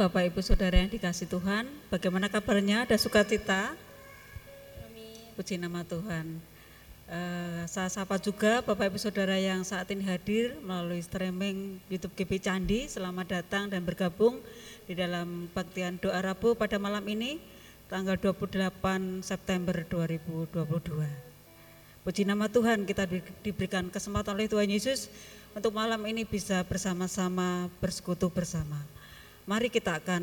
Bapak Ibu Saudara yang dikasih Tuhan, bagaimana kabarnya? Ada sukacita? Puji nama Tuhan. Uh, saya sapa juga Bapak Ibu Saudara yang saat ini hadir melalui streaming YouTube GP Candi. Selamat datang dan bergabung di dalam baktian doa Rabu pada malam ini, tanggal 28 September 2022. Puji nama Tuhan kita diberikan kesempatan oleh Tuhan Yesus untuk malam ini bisa bersama-sama bersekutu bersama. Mari kita akan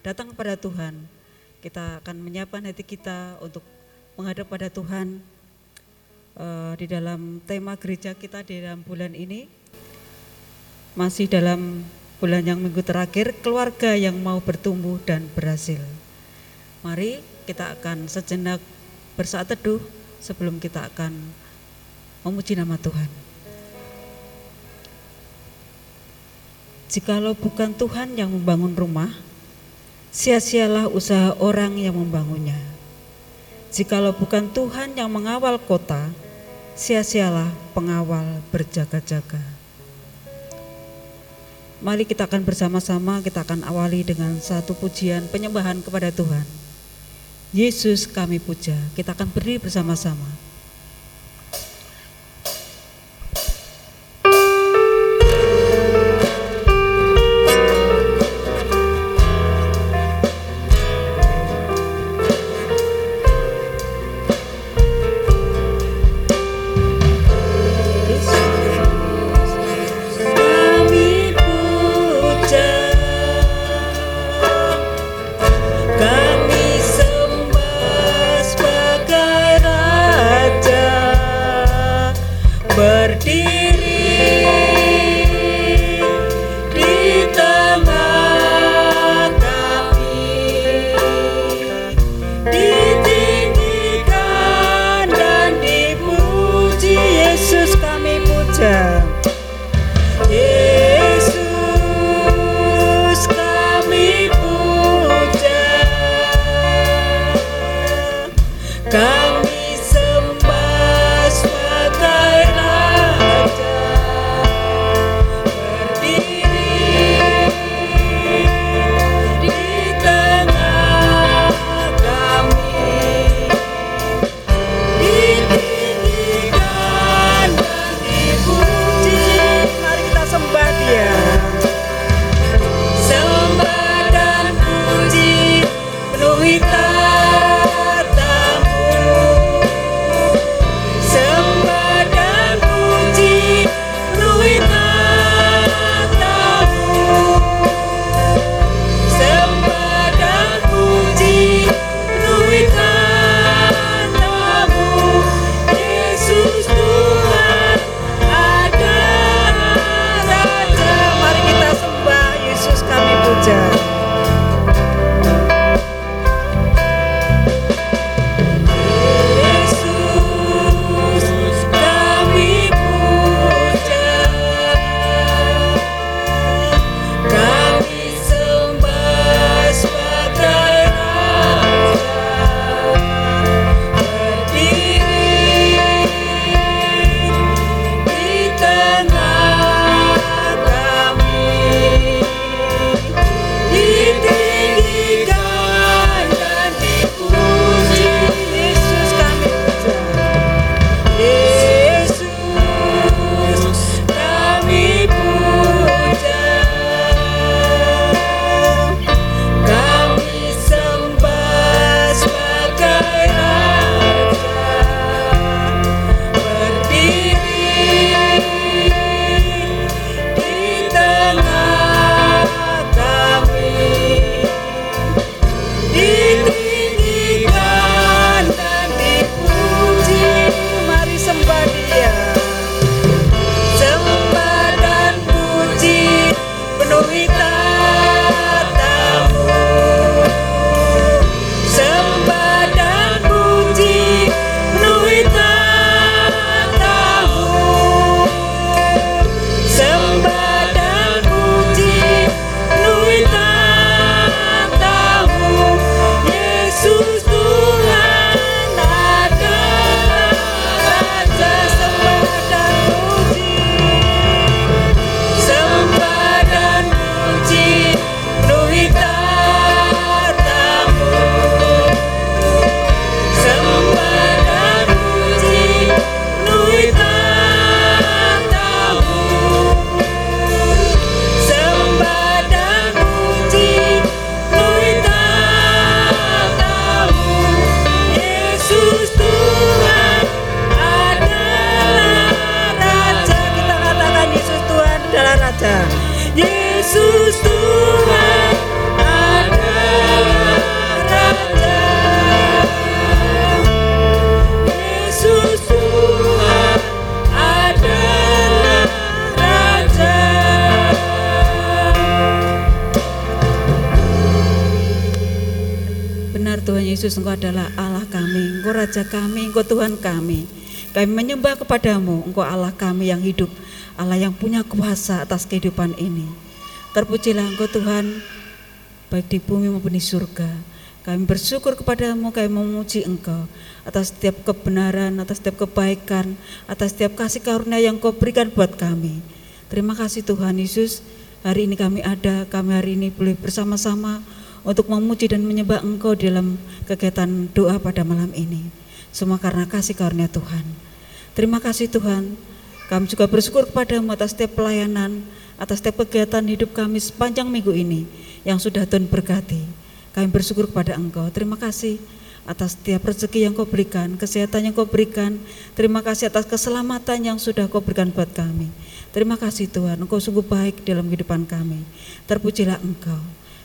datang kepada Tuhan. Kita akan menyiapkan hati kita untuk menghadap pada Tuhan uh, di dalam tema gereja kita di dalam bulan ini. Masih dalam bulan yang minggu terakhir, keluarga yang mau bertumbuh dan berhasil. Mari kita akan sejenak bersaat teduh sebelum kita akan memuji nama Tuhan. Jikalau bukan Tuhan yang membangun rumah, sia-sialah usaha orang yang membangunnya. Jikalau bukan Tuhan yang mengawal kota, sia-sialah pengawal berjaga-jaga. Mari kita akan bersama-sama, kita akan awali dengan satu pujian penyembahan kepada Tuhan. Yesus kami puja, kita akan berdiri bersama-sama. Kehidupan ini. Terpujilah Engkau Tuhan, baik di bumi maupun di surga. Kami bersyukur kepadamu, kami memuji Engkau atas setiap kebenaran, atas setiap kebaikan, atas setiap kasih karunia yang Kau berikan buat kami. Terima kasih Tuhan Yesus, hari ini kami ada, kami hari ini boleh bersama-sama untuk memuji dan menyembah Engkau dalam kegiatan doa pada malam ini. Semua karena kasih karunia Tuhan. Terima kasih Tuhan. Kami juga bersyukur kepadamu atas setiap pelayanan, atas setiap kegiatan hidup kami sepanjang minggu ini yang sudah Tuhan berkati. Kami bersyukur kepada Engkau. Terima kasih atas setiap rezeki yang kau berikan, kesehatan yang kau berikan. Terima kasih atas keselamatan yang sudah kau berikan buat kami. Terima kasih Tuhan, Engkau sungguh baik dalam kehidupan kami. Terpujilah Engkau.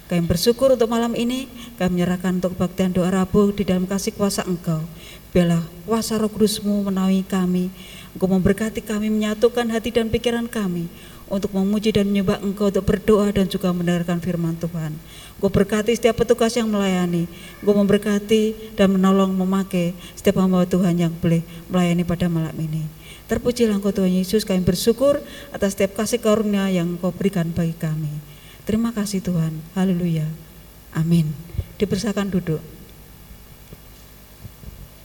Kami bersyukur untuk malam ini, kami menyerahkan untuk kebaktian doa Rabu di dalam kasih kuasa Engkau. Biarlah kuasa roh kudusmu menaungi kami, Engkau memberkati kami, menyatukan hati dan pikiran kami, untuk memuji dan menyembah Engkau, untuk berdoa dan juga mendengarkan firman Tuhan. Engkau berkati setiap petugas yang melayani, Engkau memberkati dan menolong memakai setiap hamba Tuhan yang boleh melayani pada malam ini. Terpujilah Engkau Tuhan Yesus, kami bersyukur atas setiap kasih karunia yang Engkau berikan bagi kami. Terima kasih Tuhan. Haleluya. Amin. Dipersilakan duduk.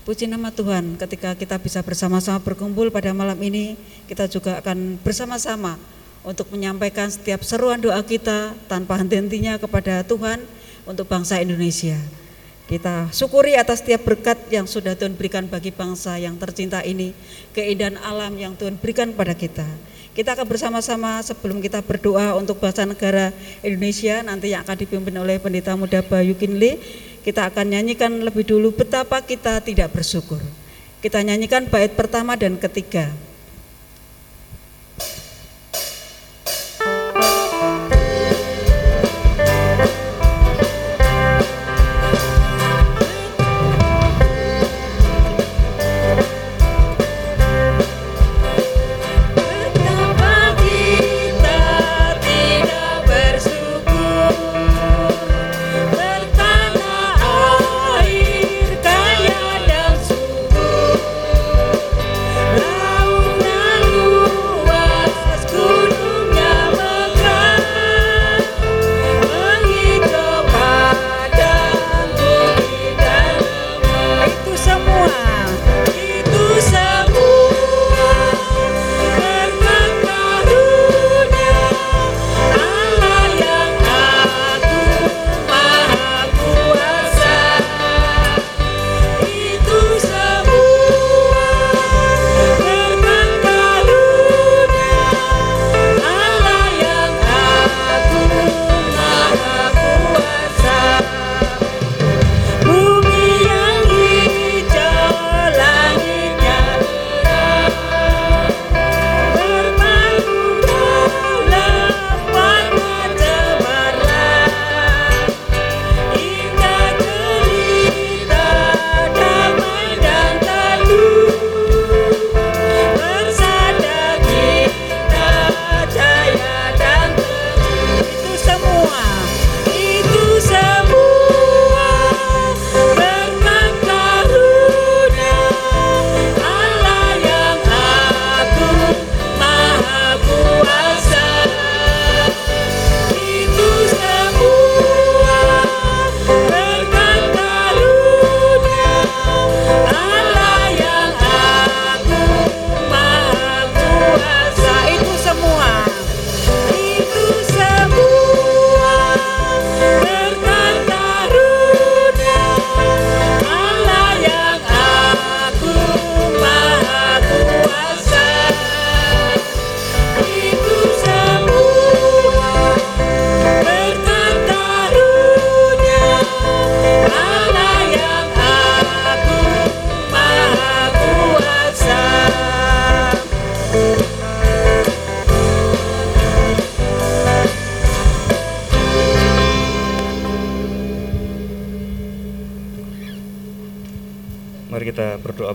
Puji nama Tuhan ketika kita bisa bersama-sama berkumpul pada malam ini, kita juga akan bersama-sama untuk menyampaikan setiap seruan doa kita tanpa henti-hentinya kepada Tuhan untuk bangsa Indonesia. Kita syukuri atas setiap berkat yang sudah Tuhan berikan bagi bangsa yang tercinta ini, keindahan alam yang Tuhan berikan pada kita. Kita akan bersama-sama sebelum kita berdoa untuk bangsa negara Indonesia nanti yang akan dipimpin oleh Pendeta Muda Bayu Kinli. Kita akan nyanyikan lebih dulu betapa kita tidak bersyukur. Kita nyanyikan bait pertama dan ketiga.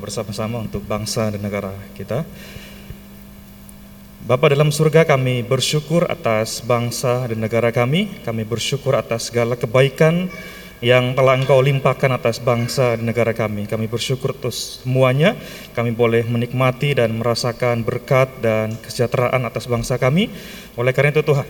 Bersama-sama untuk bangsa dan negara kita. Bapak dalam surga kami bersyukur atas bangsa dan negara kami, kami bersyukur atas segala kebaikan yang telah Engkau limpahkan atas bangsa dan negara kami. Kami bersyukur atas semuanya. Kami boleh menikmati dan merasakan berkat dan kesejahteraan atas bangsa kami. Oleh karena itu Tuhan,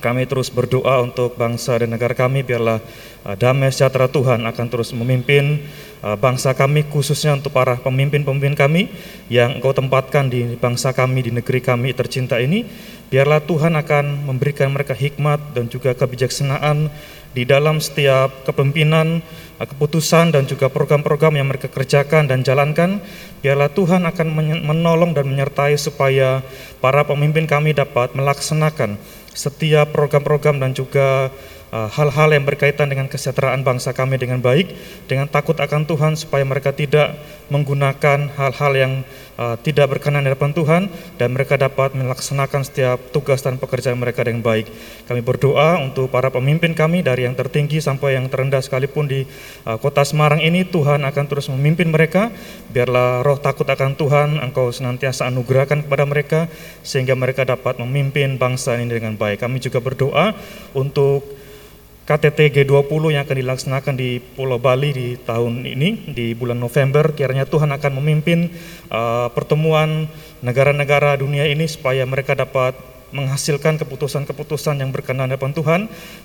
kami terus berdoa untuk bangsa dan negara kami biarlah uh, damai sejahtera Tuhan akan terus memimpin uh, bangsa kami khususnya untuk para pemimpin-pemimpin kami yang Engkau tempatkan di bangsa kami di negeri kami tercinta ini. Biarlah Tuhan akan memberikan mereka hikmat dan juga kebijaksanaan di dalam setiap kepemimpinan, uh, keputusan dan juga program-program yang mereka kerjakan dan jalankan. Biarlah Tuhan akan menolong dan menyertai supaya para pemimpin kami dapat melaksanakan setiap program-program dan juga hal-hal uh, yang berkaitan dengan kesejahteraan bangsa kami dengan baik, dengan takut akan Tuhan supaya mereka tidak menggunakan hal-hal yang uh, tidak berkenan di hadapan Tuhan dan mereka dapat melaksanakan setiap tugas dan pekerjaan mereka dengan baik. Kami berdoa untuk para pemimpin kami dari yang tertinggi sampai yang terendah sekalipun di uh, kota Semarang ini Tuhan akan terus memimpin mereka. Biarlah roh takut akan Tuhan Engkau senantiasa anugerahkan kepada mereka sehingga mereka dapat memimpin bangsa ini dengan baik. Kami juga berdoa untuk KTT G20 yang akan dilaksanakan di Pulau Bali di tahun ini di bulan November kiranya Tuhan akan memimpin uh, pertemuan negara-negara dunia ini supaya mereka dapat menghasilkan keputusan-keputusan yang berkenan hadapan Tuhan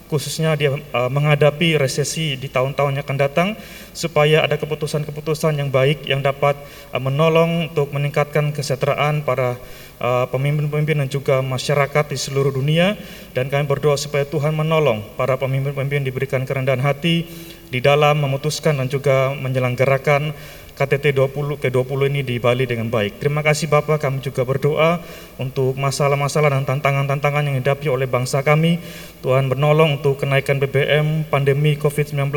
khususnya dia uh, menghadapi resesi di tahun-tahun yang akan datang supaya ada keputusan-keputusan yang baik yang dapat uh, menolong untuk meningkatkan kesejahteraan para Uh, pemimpin-pemimpin dan juga masyarakat di seluruh dunia. Dan kami berdoa supaya Tuhan menolong para pemimpin-pemimpin diberikan kerendahan hati di dalam memutuskan dan juga menyelenggarakan KTT 20 ke-20 ini di Bali dengan baik. Terima kasih Bapak, kami juga berdoa untuk masalah-masalah dan tantangan-tantangan yang dihadapi oleh bangsa kami. Tuhan menolong untuk kenaikan BBM, pandemi COVID-19,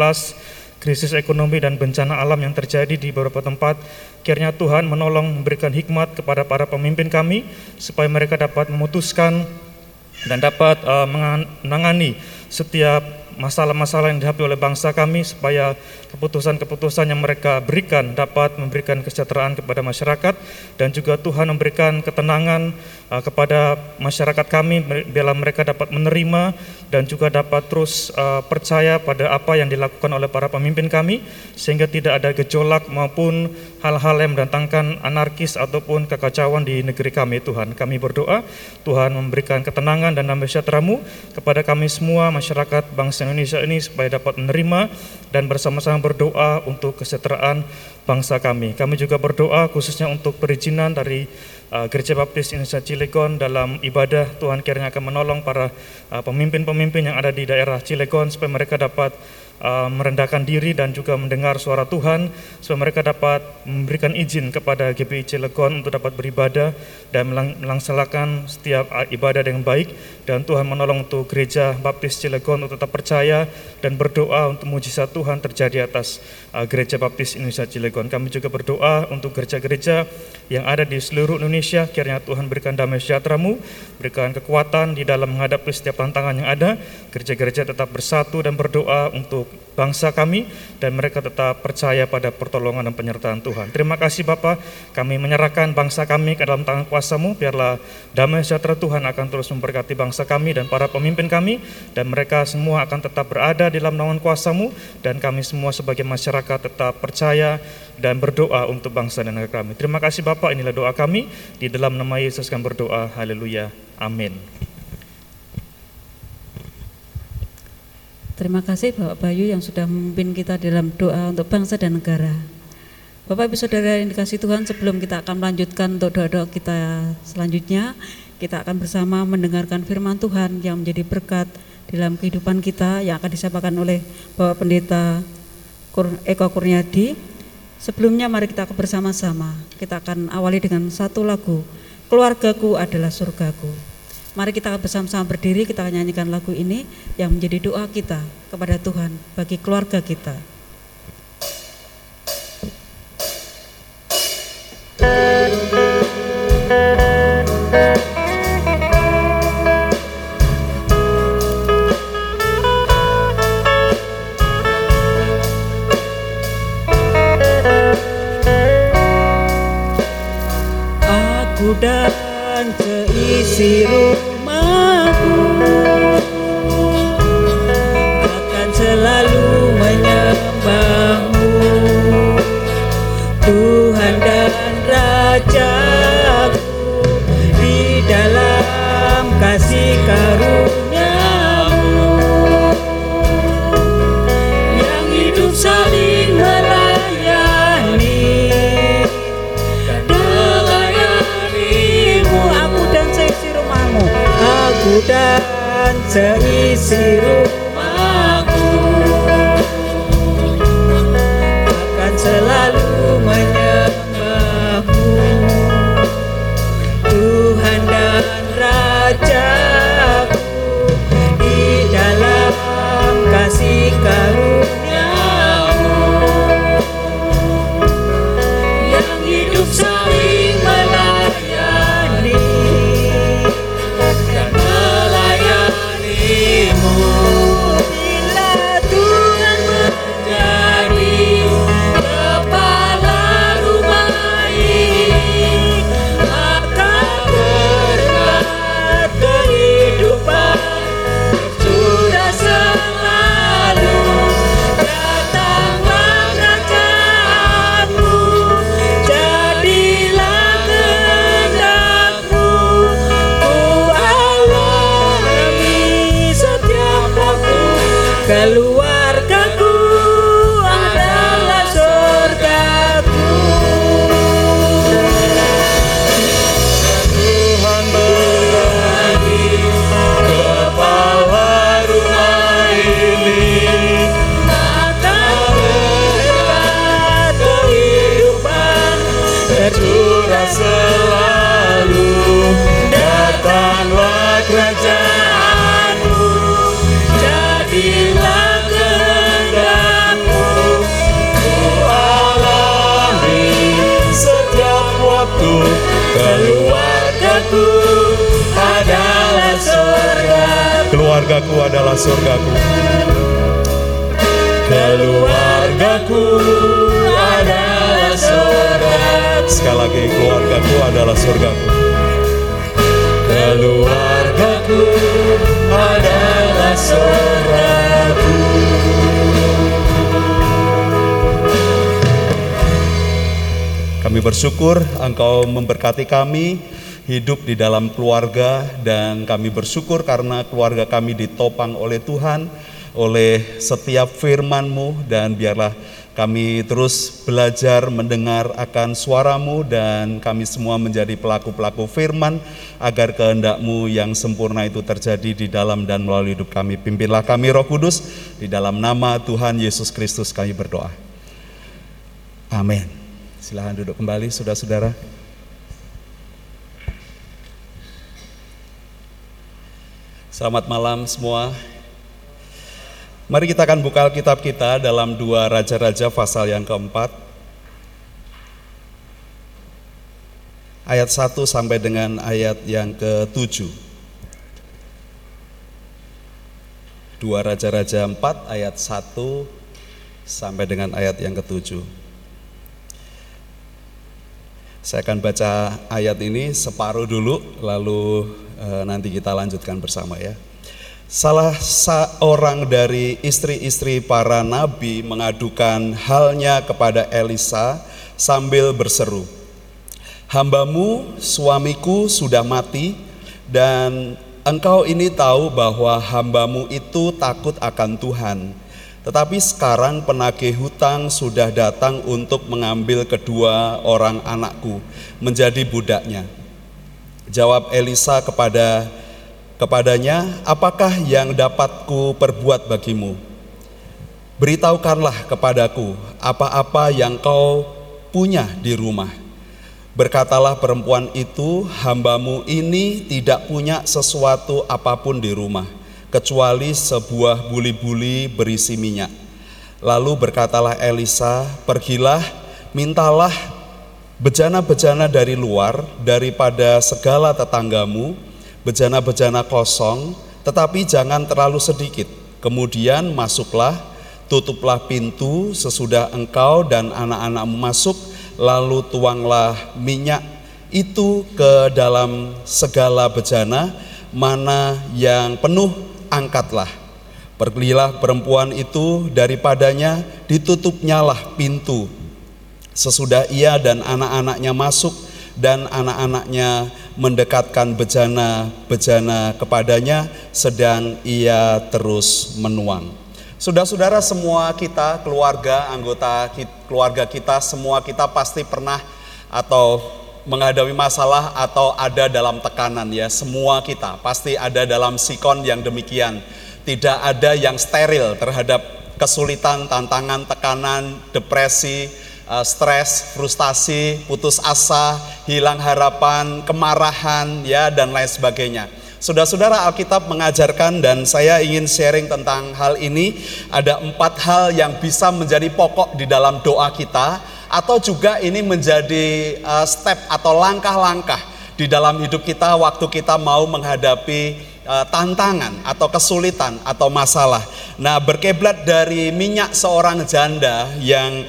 krisis ekonomi dan bencana alam yang terjadi di beberapa tempat. Kiranya Tuhan menolong memberikan hikmat kepada para pemimpin kami supaya mereka dapat memutuskan dan dapat uh, menangani setiap masalah-masalah yang dihadapi oleh bangsa kami supaya keputusan-keputusan yang mereka berikan dapat memberikan kesejahteraan kepada masyarakat dan juga Tuhan memberikan ketenangan uh, kepada masyarakat kami bila mereka dapat menerima dan juga dapat terus uh, percaya pada apa yang dilakukan oleh para pemimpin kami sehingga tidak ada gejolak maupun hal-hal yang mendatangkan anarkis ataupun kekacauan di negeri kami Tuhan. Kami berdoa Tuhan memberikan ketenangan dan damai sejahtera-Mu kepada kami semua masyarakat bangsa Indonesia ini supaya dapat menerima dan bersama-sama berdoa untuk kesejahteraan bangsa kami. Kami juga berdoa khususnya untuk perizinan dari uh, Gereja Baptis Indonesia Cilegon dalam ibadah Tuhan kiranya akan menolong para uh, pemimpin-pemimpin yang ada di daerah Cilegon supaya mereka dapat Uh, merendahkan diri dan juga mendengar suara Tuhan supaya mereka dapat memberikan izin kepada GPI Cilegon untuk dapat beribadah dan melaksanakan setiap uh, ibadah dengan baik dan Tuhan menolong untuk gereja Baptis Cilegon untuk tetap percaya dan berdoa untuk mujizat Tuhan terjadi atas uh, gereja Baptis Indonesia Cilegon. Kami juga berdoa untuk gereja-gereja yang ada di seluruh Indonesia kiranya Tuhan berikan damai sejahtera-Mu, berikan kekuatan di dalam menghadapi setiap tantangan yang ada. Gereja-gereja tetap bersatu dan berdoa untuk bangsa kami dan mereka tetap percaya pada pertolongan dan penyertaan Tuhan. Terima kasih Bapak, kami menyerahkan bangsa kami ke dalam tangan kuasamu, biarlah damai sejahtera Tuhan akan terus memberkati bangsa kami dan para pemimpin kami, dan mereka semua akan tetap berada di dalam naungan kuasamu, dan kami semua sebagai masyarakat tetap percaya dan berdoa untuk bangsa dan negara kami. Terima kasih Bapak, inilah doa kami, di dalam nama Yesus kami berdoa, haleluya, amin. Terima kasih Bapak Bayu yang sudah memimpin kita dalam doa untuk bangsa dan negara. Bapak Ibu Saudara yang dikasih Tuhan, sebelum kita akan melanjutkan untuk doa-doa kita selanjutnya, kita akan bersama mendengarkan firman Tuhan yang menjadi berkat dalam kehidupan kita yang akan disampaikan oleh Bapak Pendeta Eko Kurniadi. Sebelumnya mari kita bersama-sama, kita akan awali dengan satu lagu, Keluargaku adalah surgaku. Mari kita bersama-sama berdiri, kita nyanyikan lagu ini yang menjadi doa kita kepada Tuhan bagi keluarga kita. Aku dan sisi rumahku akan selalu menyembahmu. Tuhan dan Raja seisi rumahku keluargaku adalah surgaku. Keluargaku adalah surga. Sekali lagi keluargaku adalah surgaku. Keluargaku adalah surgaku. Kami bersyukur Engkau memberkati kami hidup di dalam keluarga dan kami bersyukur karena keluarga kami ditopang oleh Tuhan oleh setiap firman-Mu dan biarlah kami terus belajar mendengar akan suaramu dan kami semua menjadi pelaku-pelaku firman agar kehendak-Mu yang sempurna itu terjadi di dalam dan melalui hidup kami. Pimpinlah kami Roh Kudus di dalam nama Tuhan Yesus Kristus kami berdoa. Amin. Silahkan duduk kembali saudara-saudara. Selamat malam semua. Mari kita akan buka Alkitab kita dalam dua Raja-Raja pasal yang keempat. Ayat 1 sampai dengan ayat yang ke-7. Dua Raja-Raja 4 ayat 1 sampai dengan ayat yang ke-7. Saya akan baca ayat ini separuh dulu, lalu eh, nanti kita lanjutkan bersama ya. Salah seorang dari istri-istri para nabi mengadukan halnya kepada Elisa sambil berseru, "Hambamu, suamiku sudah mati, dan engkau ini tahu bahwa hambamu itu takut akan Tuhan." Tetapi sekarang penagih hutang sudah datang untuk mengambil kedua orang anakku menjadi budaknya. Jawab Elisa kepada kepadanya, "Apakah yang dapat ku perbuat bagimu? Beritahukanlah kepadaku apa-apa yang kau punya di rumah." Berkatalah perempuan itu, "Hambamu ini tidak punya sesuatu apa pun di rumah." kecuali sebuah buli-buli berisi minyak. Lalu berkatalah Elisa, "Pergilah, mintalah bejana-bejana dari luar daripada segala tetanggamu, bejana-bejana kosong, tetapi jangan terlalu sedikit. Kemudian masuklah, tutuplah pintu sesudah engkau dan anak-anakmu masuk, lalu tuanglah minyak itu ke dalam segala bejana mana yang penuh angkatlah. Pergilah perempuan itu daripadanya, ditutupnyalah pintu. Sesudah ia dan anak-anaknya masuk dan anak-anaknya mendekatkan bejana-bejana kepadanya sedang ia terus menuang. Saudara-saudara semua kita, keluarga, anggota keluarga kita, semua kita pasti pernah atau menghadapi masalah atau ada dalam tekanan ya semua kita pasti ada dalam sikon yang demikian tidak ada yang steril terhadap kesulitan tantangan tekanan depresi uh, stres frustasi putus asa hilang harapan kemarahan ya dan lain sebagainya Saudara-saudara Alkitab mengajarkan dan saya ingin sharing tentang hal ini ada empat hal yang bisa menjadi pokok di dalam doa kita atau juga ini menjadi uh, step atau langkah-langkah di dalam hidup kita waktu kita mau menghadapi uh, tantangan atau kesulitan atau masalah. Nah, berkeblat dari minyak seorang janda yang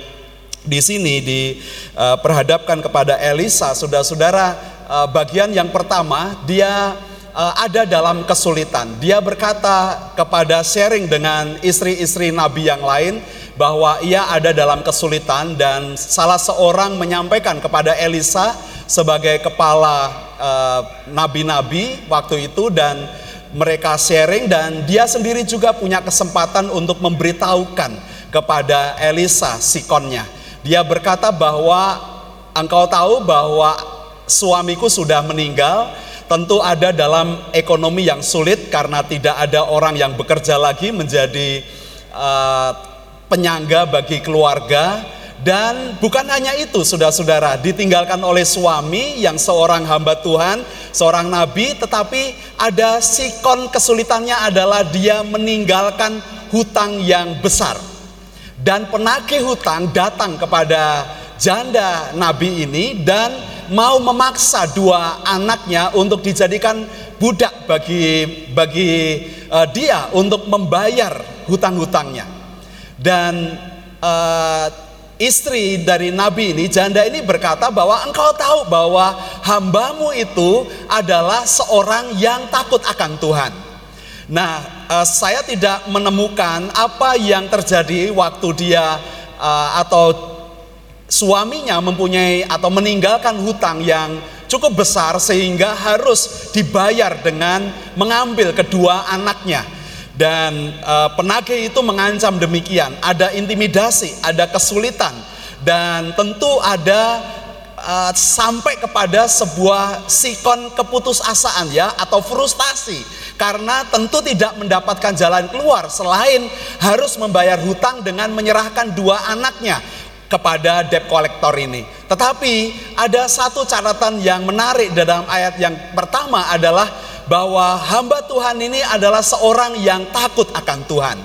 di sini diperhadapkan kepada Elisa, saudara-saudara, uh, bagian yang pertama dia uh, ada dalam kesulitan. Dia berkata kepada sharing dengan istri-istri nabi yang lain bahwa ia ada dalam kesulitan dan salah seorang menyampaikan kepada Elisa sebagai kepala uh, nabi-nabi waktu itu dan mereka sharing dan dia sendiri juga punya kesempatan untuk memberitahukan kepada Elisa sikonnya. Dia berkata bahwa engkau tahu bahwa suamiku sudah meninggal tentu ada dalam ekonomi yang sulit karena tidak ada orang yang bekerja lagi menjadi uh, penyangga bagi keluarga. Dan bukan hanya itu saudara-saudara ditinggalkan oleh suami yang seorang hamba Tuhan seorang nabi tetapi ada sikon kesulitannya adalah dia meninggalkan hutang yang besar dan penagih hutang datang kepada janda nabi ini dan mau memaksa dua anaknya untuk dijadikan budak bagi bagi uh, dia untuk membayar hutang-hutangnya. Dan uh, istri dari nabi ini, janda ini berkata bahwa engkau tahu bahwa hambamu itu adalah seorang yang takut akan Tuhan. Nah, uh, saya tidak menemukan apa yang terjadi waktu dia uh, atau suaminya mempunyai atau meninggalkan hutang yang cukup besar sehingga harus dibayar dengan mengambil kedua anaknya. Dan e, penagih itu mengancam demikian. Ada intimidasi ada kesulitan dan tentu ada e, sampai kepada sebuah sikon keputusasaan ya atau frustasi karena tentu tidak mendapatkan jalan keluar selain harus membayar hutang dengan menyerahkan dua anaknya kepada debt collector ini. Tetapi ada satu catatan yang menarik dalam ayat yang pertama adalah bahwa hamba Tuhan ini adalah seorang yang takut akan Tuhan.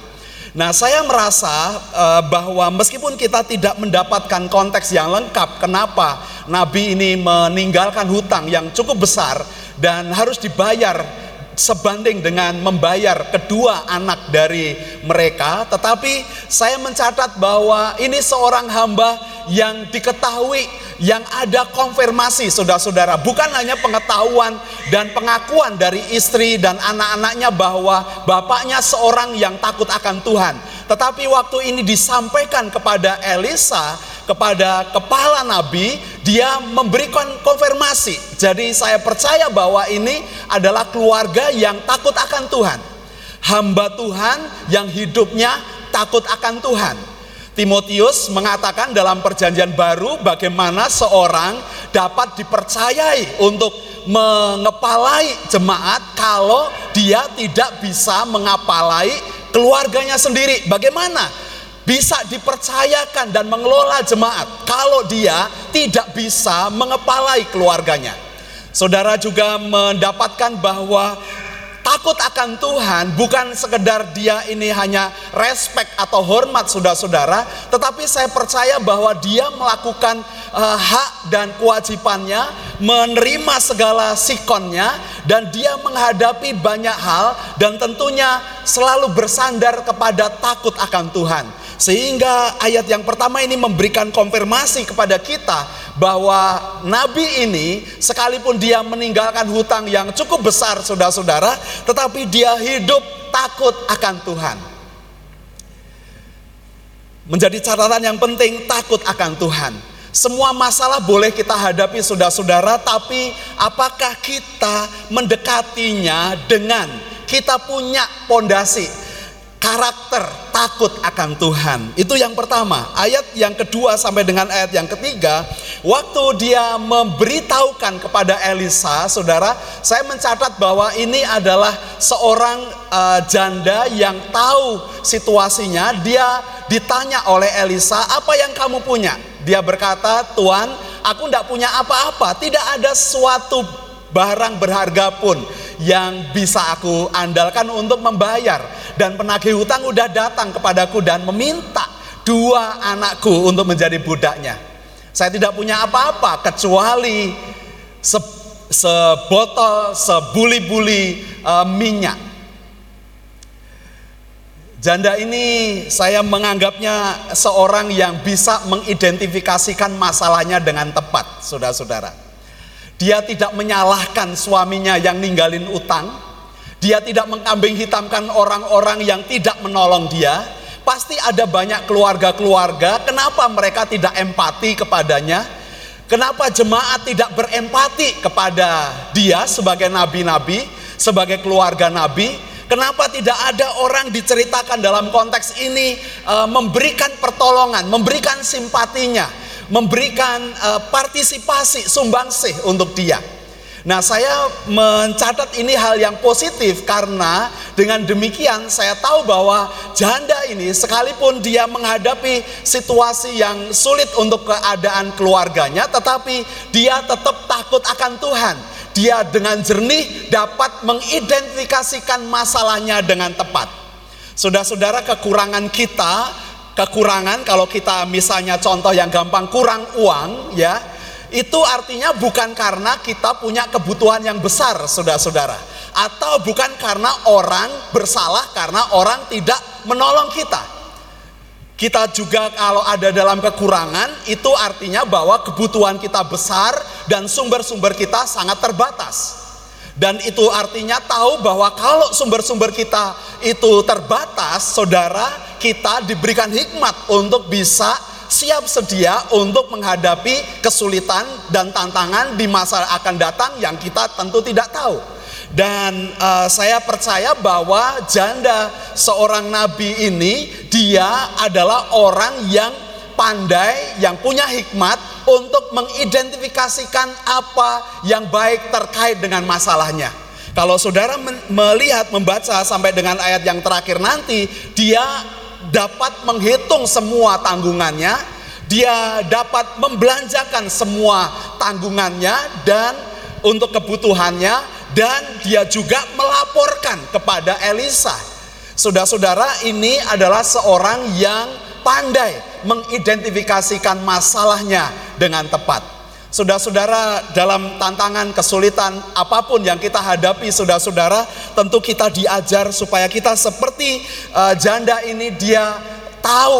Nah, saya merasa uh, bahwa meskipun kita tidak mendapatkan konteks yang lengkap, kenapa nabi ini meninggalkan hutang yang cukup besar dan harus dibayar sebanding dengan membayar kedua anak dari mereka, tetapi saya mencatat bahwa ini seorang hamba yang diketahui yang ada konfirmasi saudara-saudara, bukan hanya pengetahuan dan pengakuan dari istri dan anak-anaknya bahwa bapaknya seorang yang takut akan Tuhan, tetapi waktu ini disampaikan kepada Elisa kepada kepala nabi, dia memberikan konfirmasi. Jadi saya percaya bahwa ini adalah keluarga yang takut akan Tuhan. Hamba Tuhan yang hidupnya takut akan Tuhan. Timotius mengatakan dalam perjanjian baru bagaimana seorang dapat dipercayai untuk mengepalai jemaat kalau dia tidak bisa mengapalai keluarganya sendiri. Bagaimana? Bisa dipercayakan dan mengelola jemaat kalau dia tidak bisa mengepalai keluarganya. Saudara juga mendapatkan bahwa takut akan Tuhan bukan sekedar dia ini hanya respect atau hormat saudara-saudara, tetapi saya percaya bahwa dia melakukan uh, hak dan kewajibannya, menerima segala sikonnya dan dia menghadapi banyak hal dan tentunya selalu bersandar kepada takut akan Tuhan. Sehingga ayat yang pertama ini memberikan konfirmasi kepada kita bahwa nabi ini sekalipun dia meninggalkan hutang yang cukup besar saudara-saudara, tetapi dia hidup takut akan Tuhan. Menjadi catatan yang penting takut akan Tuhan. Semua masalah boleh kita hadapi saudara-saudara, tapi apakah kita mendekatinya dengan kita punya pondasi karakter takut akan Tuhan. Itu yang pertama. Ayat yang kedua sampai dengan ayat yang ketiga, waktu dia memberitahukan kepada Elisa, saudara, saya mencatat bahwa ini adalah seorang uh, janda yang tahu situasinya. Dia ditanya oleh Elisa, "Apa yang kamu punya?" Dia berkata, "Tuhan, aku tidak punya apa-apa. Tidak ada suatu barang berharga pun yang bisa aku andalkan untuk membayar." dan penagih hutang udah datang kepadaku dan meminta dua anakku untuk menjadi budaknya. Saya tidak punya apa-apa kecuali se sebotol, sebuli-buli uh, minyak. Janda ini saya menganggapnya seorang yang bisa mengidentifikasikan masalahnya dengan tepat, saudara-saudara. Dia tidak menyalahkan suaminya yang ninggalin utang, dia tidak mengkambing hitamkan orang-orang yang tidak menolong dia. Pasti ada banyak keluarga-keluarga, kenapa mereka tidak empati kepadanya? Kenapa jemaat tidak berempati kepada dia sebagai nabi-nabi, sebagai keluarga nabi? Kenapa tidak ada orang diceritakan dalam konteks ini e, memberikan pertolongan, memberikan simpatinya, memberikan e, partisipasi, sumbangsih untuk dia? Nah, saya mencatat ini hal yang positif karena dengan demikian saya tahu bahwa janda ini sekalipun dia menghadapi situasi yang sulit untuk keadaan keluarganya, tetapi dia tetap takut akan Tuhan. Dia dengan jernih dapat mengidentifikasikan masalahnya dengan tepat. Saudara-saudara, kekurangan kita, kekurangan kalau kita misalnya contoh yang gampang kurang uang, ya itu artinya bukan karena kita punya kebutuhan yang besar, saudara-saudara, atau bukan karena orang bersalah karena orang tidak menolong kita. Kita juga kalau ada dalam kekurangan, itu artinya bahwa kebutuhan kita besar dan sumber-sumber kita sangat terbatas. Dan itu artinya tahu bahwa kalau sumber-sumber kita itu terbatas, saudara, kita diberikan hikmat untuk bisa siap sedia untuk menghadapi kesulitan dan tantangan di masa akan datang yang kita tentu tidak tahu. Dan uh, saya percaya bahwa janda seorang nabi ini dia adalah orang yang pandai, yang punya hikmat untuk mengidentifikasikan apa yang baik terkait dengan masalahnya. Kalau saudara melihat membaca sampai dengan ayat yang terakhir nanti, dia dapat menghitung semua tanggungannya, dia dapat membelanjakan semua tanggungannya dan untuk kebutuhannya dan dia juga melaporkan kepada Elisa. Saudara-saudara, ini adalah seorang yang pandai mengidentifikasikan masalahnya dengan tepat. Saudara-saudara, dalam tantangan kesulitan apa pun yang kita hadapi, saudara-saudara, tentu kita diajar supaya kita seperti uh, janda ini dia tahu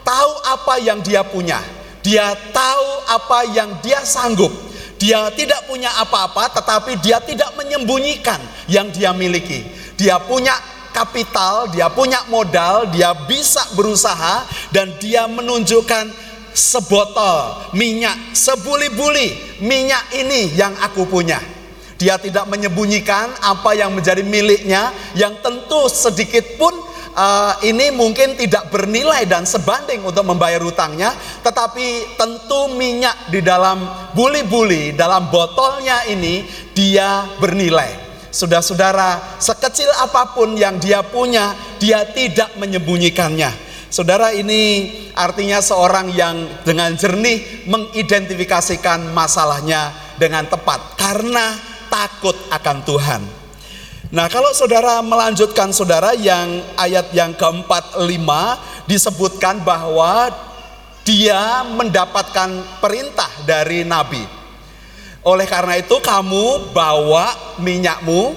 tahu apa yang dia punya. Dia tahu apa yang dia sanggup. Dia tidak punya apa-apa tetapi dia tidak menyembunyikan yang dia miliki. Dia punya kapital, dia punya modal, dia bisa berusaha dan dia menunjukkan sebotol minyak, sebuli-buli minyak ini yang aku punya. Dia tidak menyembunyikan apa yang menjadi miliknya yang tentu sedikit pun uh, ini mungkin tidak bernilai dan sebanding untuk membayar hutangnya, tetapi tentu minyak di dalam buli-buli, dalam botolnya ini dia bernilai. Saudara-saudara, sekecil apa pun yang dia punya, dia tidak menyembunyikannya. Saudara ini artinya seorang yang dengan jernih mengidentifikasikan masalahnya dengan tepat karena takut akan Tuhan. Nah, kalau saudara melanjutkan saudara yang ayat yang keempat lima disebutkan bahwa dia mendapatkan perintah dari nabi. Oleh karena itu kamu bawa minyakmu,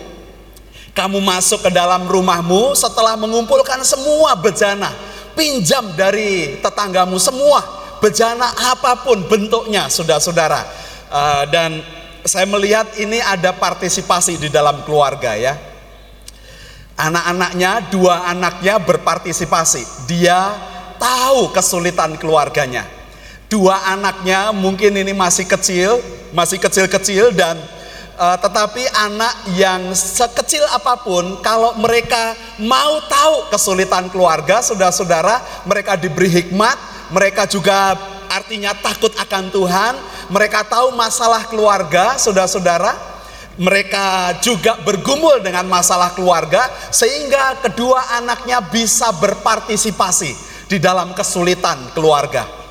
kamu masuk ke dalam rumahmu setelah mengumpulkan semua bejana pinjam dari tetanggamu semua bejana apa pun bentuknya saudara-saudara. Uh, dan saya melihat ini ada partisipasi di dalam keluarga ya. Anak-anaknya dua anaknya berpartisipasi. Dia tahu kesulitan keluarganya. Dua anaknya mungkin ini masih kecil masih kecil-kecil dan Eh, tetapi anak yang sekecil apa pun, kalau mereka mau tahu kesulitan keluarga, saudara-saudara, mereka diberi hikmat, mereka juga artinya takut akan Tuhan, mereka tahu masalah keluarga, saudara-saudara, mereka juga bergumul dengan masalah keluarga, sehingga kedua anaknya bisa berpartisipasi di dalam kesulitan keluarga.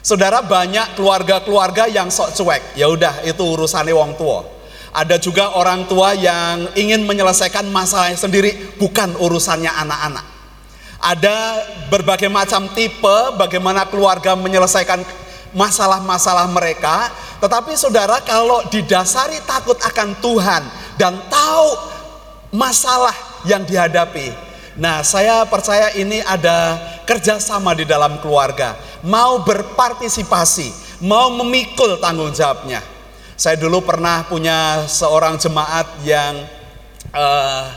Saudara banyak keluarga-keluarga yang sok cuek. Ya udah itu urusannya wong tua. Ada juga orang tua yang ingin menyelesaikan masalah sendiri, bukan urusannya anak-anak. Ada berbagai macam tipe bagaimana keluarga menyelesaikan masalah-masalah mereka, tetapi saudara kalau didasari takut akan Tuhan dan tahu masalah yang dihadapi, nah saya percaya ini ada kerjasama di dalam keluarga, mau berpartisipasi, mau memikul tanggung jawabnya. Saya dulu pernah punya seorang jemaat yang uh,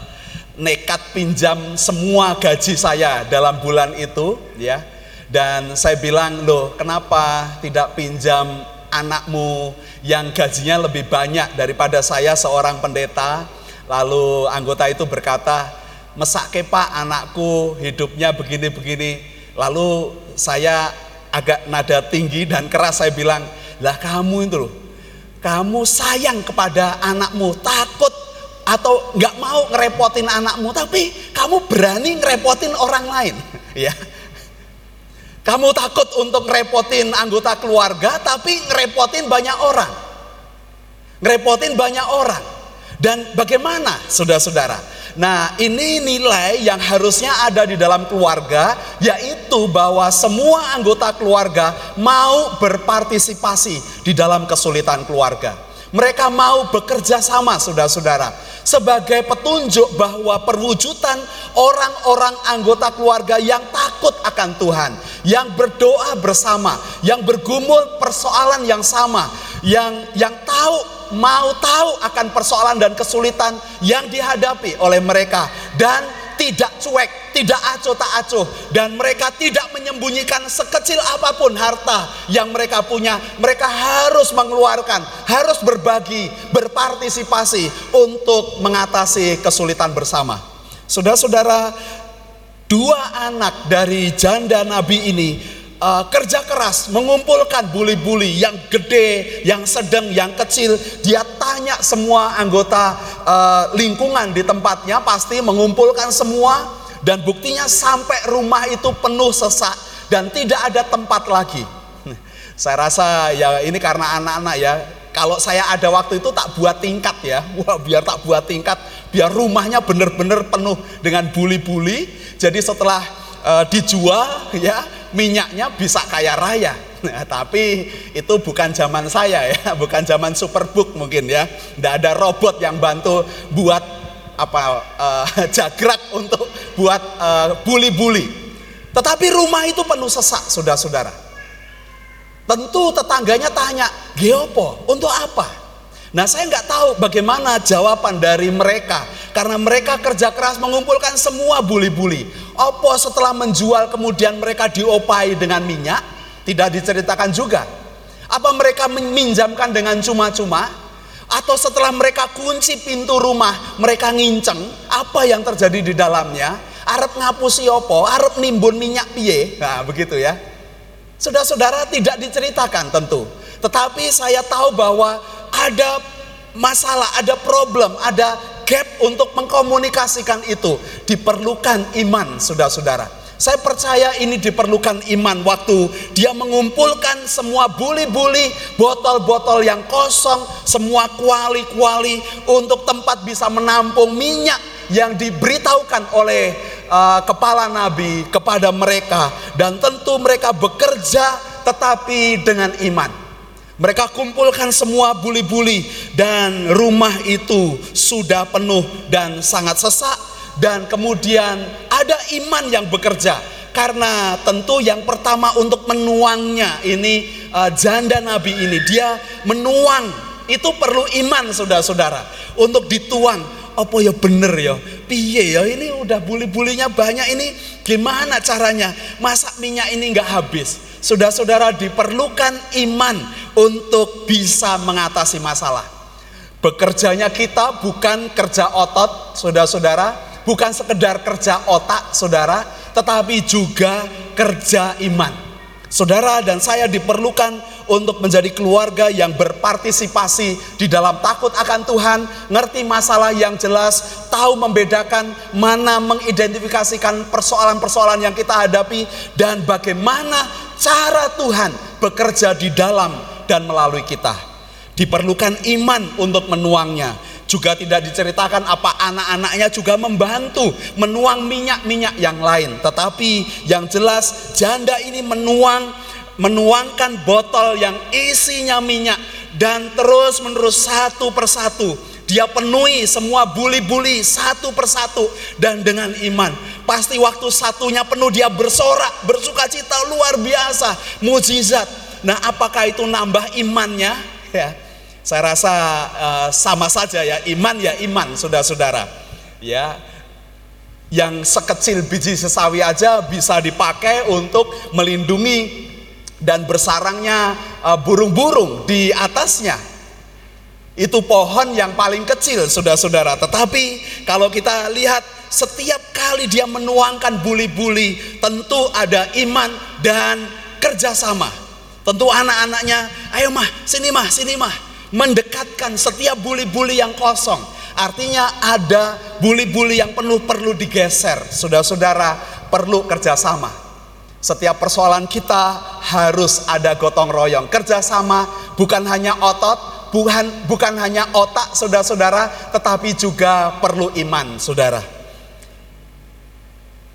nekat pinjam semua gaji saya dalam bulan itu, ya. Dan saya bilang, loh, kenapa tidak pinjam anakmu yang gajinya lebih banyak daripada saya seorang pendeta? Lalu anggota itu berkata, mesake pak anakku hidupnya begini-begini. Lalu saya agak nada tinggi dan keras saya bilang, lah kamu itu loh, kamu sayang kepada anakmu, takut atau nggak mau ngerepotin anakmu, tapi kamu berani ngerepotin orang lain, ya. Kamu takut untuk ngerepotin anggota keluarga, tapi ngerepotin banyak orang, ngerepotin banyak orang. Dan bagaimana, saudara-saudara? Nah, ini nilai yang harusnya ada di dalam keluarga, yaitu bahwa semua anggota keluarga mau berpartisipasi di dalam kesulitan keluarga. Mereka mau bekerja sama, saudara-saudara, sebagai petunjuk bahwa perwujudan orang-orang anggota keluarga yang takut akan Tuhan, yang berdoa bersama, yang bergumul persoalan yang sama, yang yang tahu mau tahu akan persoalan dan kesulitan yang dihadapi oleh mereka dan tidak cuek, tidak acuh tak acuh dan mereka tidak menyembunyikan sekecil apa pun harta yang mereka punya. Mereka harus mengeluarkan, harus berbagi, berpartisipasi untuk mengatasi kesulitan bersama. Saudara-saudara, dua anak dari janda nabi ini uh, kerja keras mengumpulkan buli-buli yang gede, yang sedang, yang kecil. Dia tanya semua anggota uh, lingkungan di tempatnya pasti mengumpulkan semua dan buktinya sampai rumah itu penuh sesak dan tidak ada tempat lagi. Saya rasa ya ini karena anak-anak ya. Kalau saya ada waktu itu tak buat tingkat ya. Wah, biar tak buat tingkat, biar rumahnya benar-benar penuh dengan buli-buli. Jadi setelah uh, dijual ya minyaknya bisa kaya raya. Nah, tapi itu bukan zaman saya ya, bukan zaman superbook mungkin ya. Tidak ada robot yang bantu buat apa uh, jagrak untuk buat uh, buli-buli. Tetapi rumah itu penuh sesak, saudara-saudara. Tentu tetangganya tanya, Geopo, untuk apa? Nah saya nggak tahu bagaimana jawaban dari mereka karena mereka kerja keras mengumpulkan semua buli-buli. Apa setelah menjual kemudian mereka diopai dengan minyak? Tidak diceritakan juga. Apa mereka meminjamkan dengan cuma-cuma? Atau setelah mereka kunci pintu rumah, mereka nginceng, apa yang terjadi di dalamnya? Arab ngapusi opo, Arab nimbun minyak piye? Nah begitu ya. Saudara-saudara tidak diceritakan tentu. Tetapi saya tahu bahwa ada masalah, ada problem, ada gap untuk mengkomunikasikan itu. Diperlukan iman, saudara-saudara. Saya percaya ini diperlukan iman waktu dia mengumpulkan semua buli-buli, botol-botol yang kosong, semua kuali-kuali untuk tempat bisa menampung minyak yang diberitahukan oleh uh, kepala nabi kepada mereka dan tentu mereka bekerja tetapi dengan iman. Mereka kumpulkan semua buli-buli dan rumah itu sudah penuh dan sangat sesak dan kemudian ada iman yang bekerja. Karena tentu yang pertama untuk menuangnya ini uh, janda nabi ini dia menuang. Itu perlu iman saudara-saudara. Untuk dituang. Apa ya bener ya? Piye ya? Ini udah buli-bulinya banyak ini gimana caranya masak minyak ini nggak habis Saudara-saudara diperlukan iman untuk bisa mengatasi masalah. Bekerjanya kita bukan kerja otot, saudara-saudara, bukan sekedar kerja otak, saudara, tetapi juga kerja iman. Saudara dan saya diperlukan untuk menjadi keluarga yang berpartisipasi di dalam takut akan Tuhan, ngerti masalah yang jelas, tahu membedakan mana mengidentifikasikan persoalan-persoalan yang kita hadapi dan bagaimana cara Tuhan bekerja di dalam dan melalui kita. Diperlukan iman untuk menuangnya. Juga tidak diceritakan apa anak-anaknya juga membantu menuang minyak-minyak yang lain. Tetapi yang jelas janda ini menuang menuangkan botol yang isinya minyak dan terus menerus satu persatu dia penuhi semua buli-buli satu persatu dan dengan iman. Pasti waktu satunya penuh dia bersorak, bersuka cita luar biasa, mujizat. Nah, apakah itu nambah imannya? Ya, saya rasa uh, sama saja ya, iman ya iman, saudara-saudara. Ya, yang sekecil biji sesawi aja bisa dipakai untuk melindungi dan bersarangnya uh, burung-burung di atasnya. Itu pohon yang paling kecil, saudara-saudara. Tetapi kalau kita lihat setiap kali dia menuangkan buli-buli, tentu ada iman dan kerjasama. Tentu anak-anaknya, ayo mah, sini mah, sini mah. Mendekatkan setiap buli-buli yang kosong. Artinya ada buli-buli yang penuh perlu digeser. Saudara-saudara, perlu kerjasama. Setiap persoalan kita harus ada gotong royong, kerjasama, bukan hanya otot, bukan bukan hanya otak, saudara-saudara, tetapi juga perlu iman, saudara.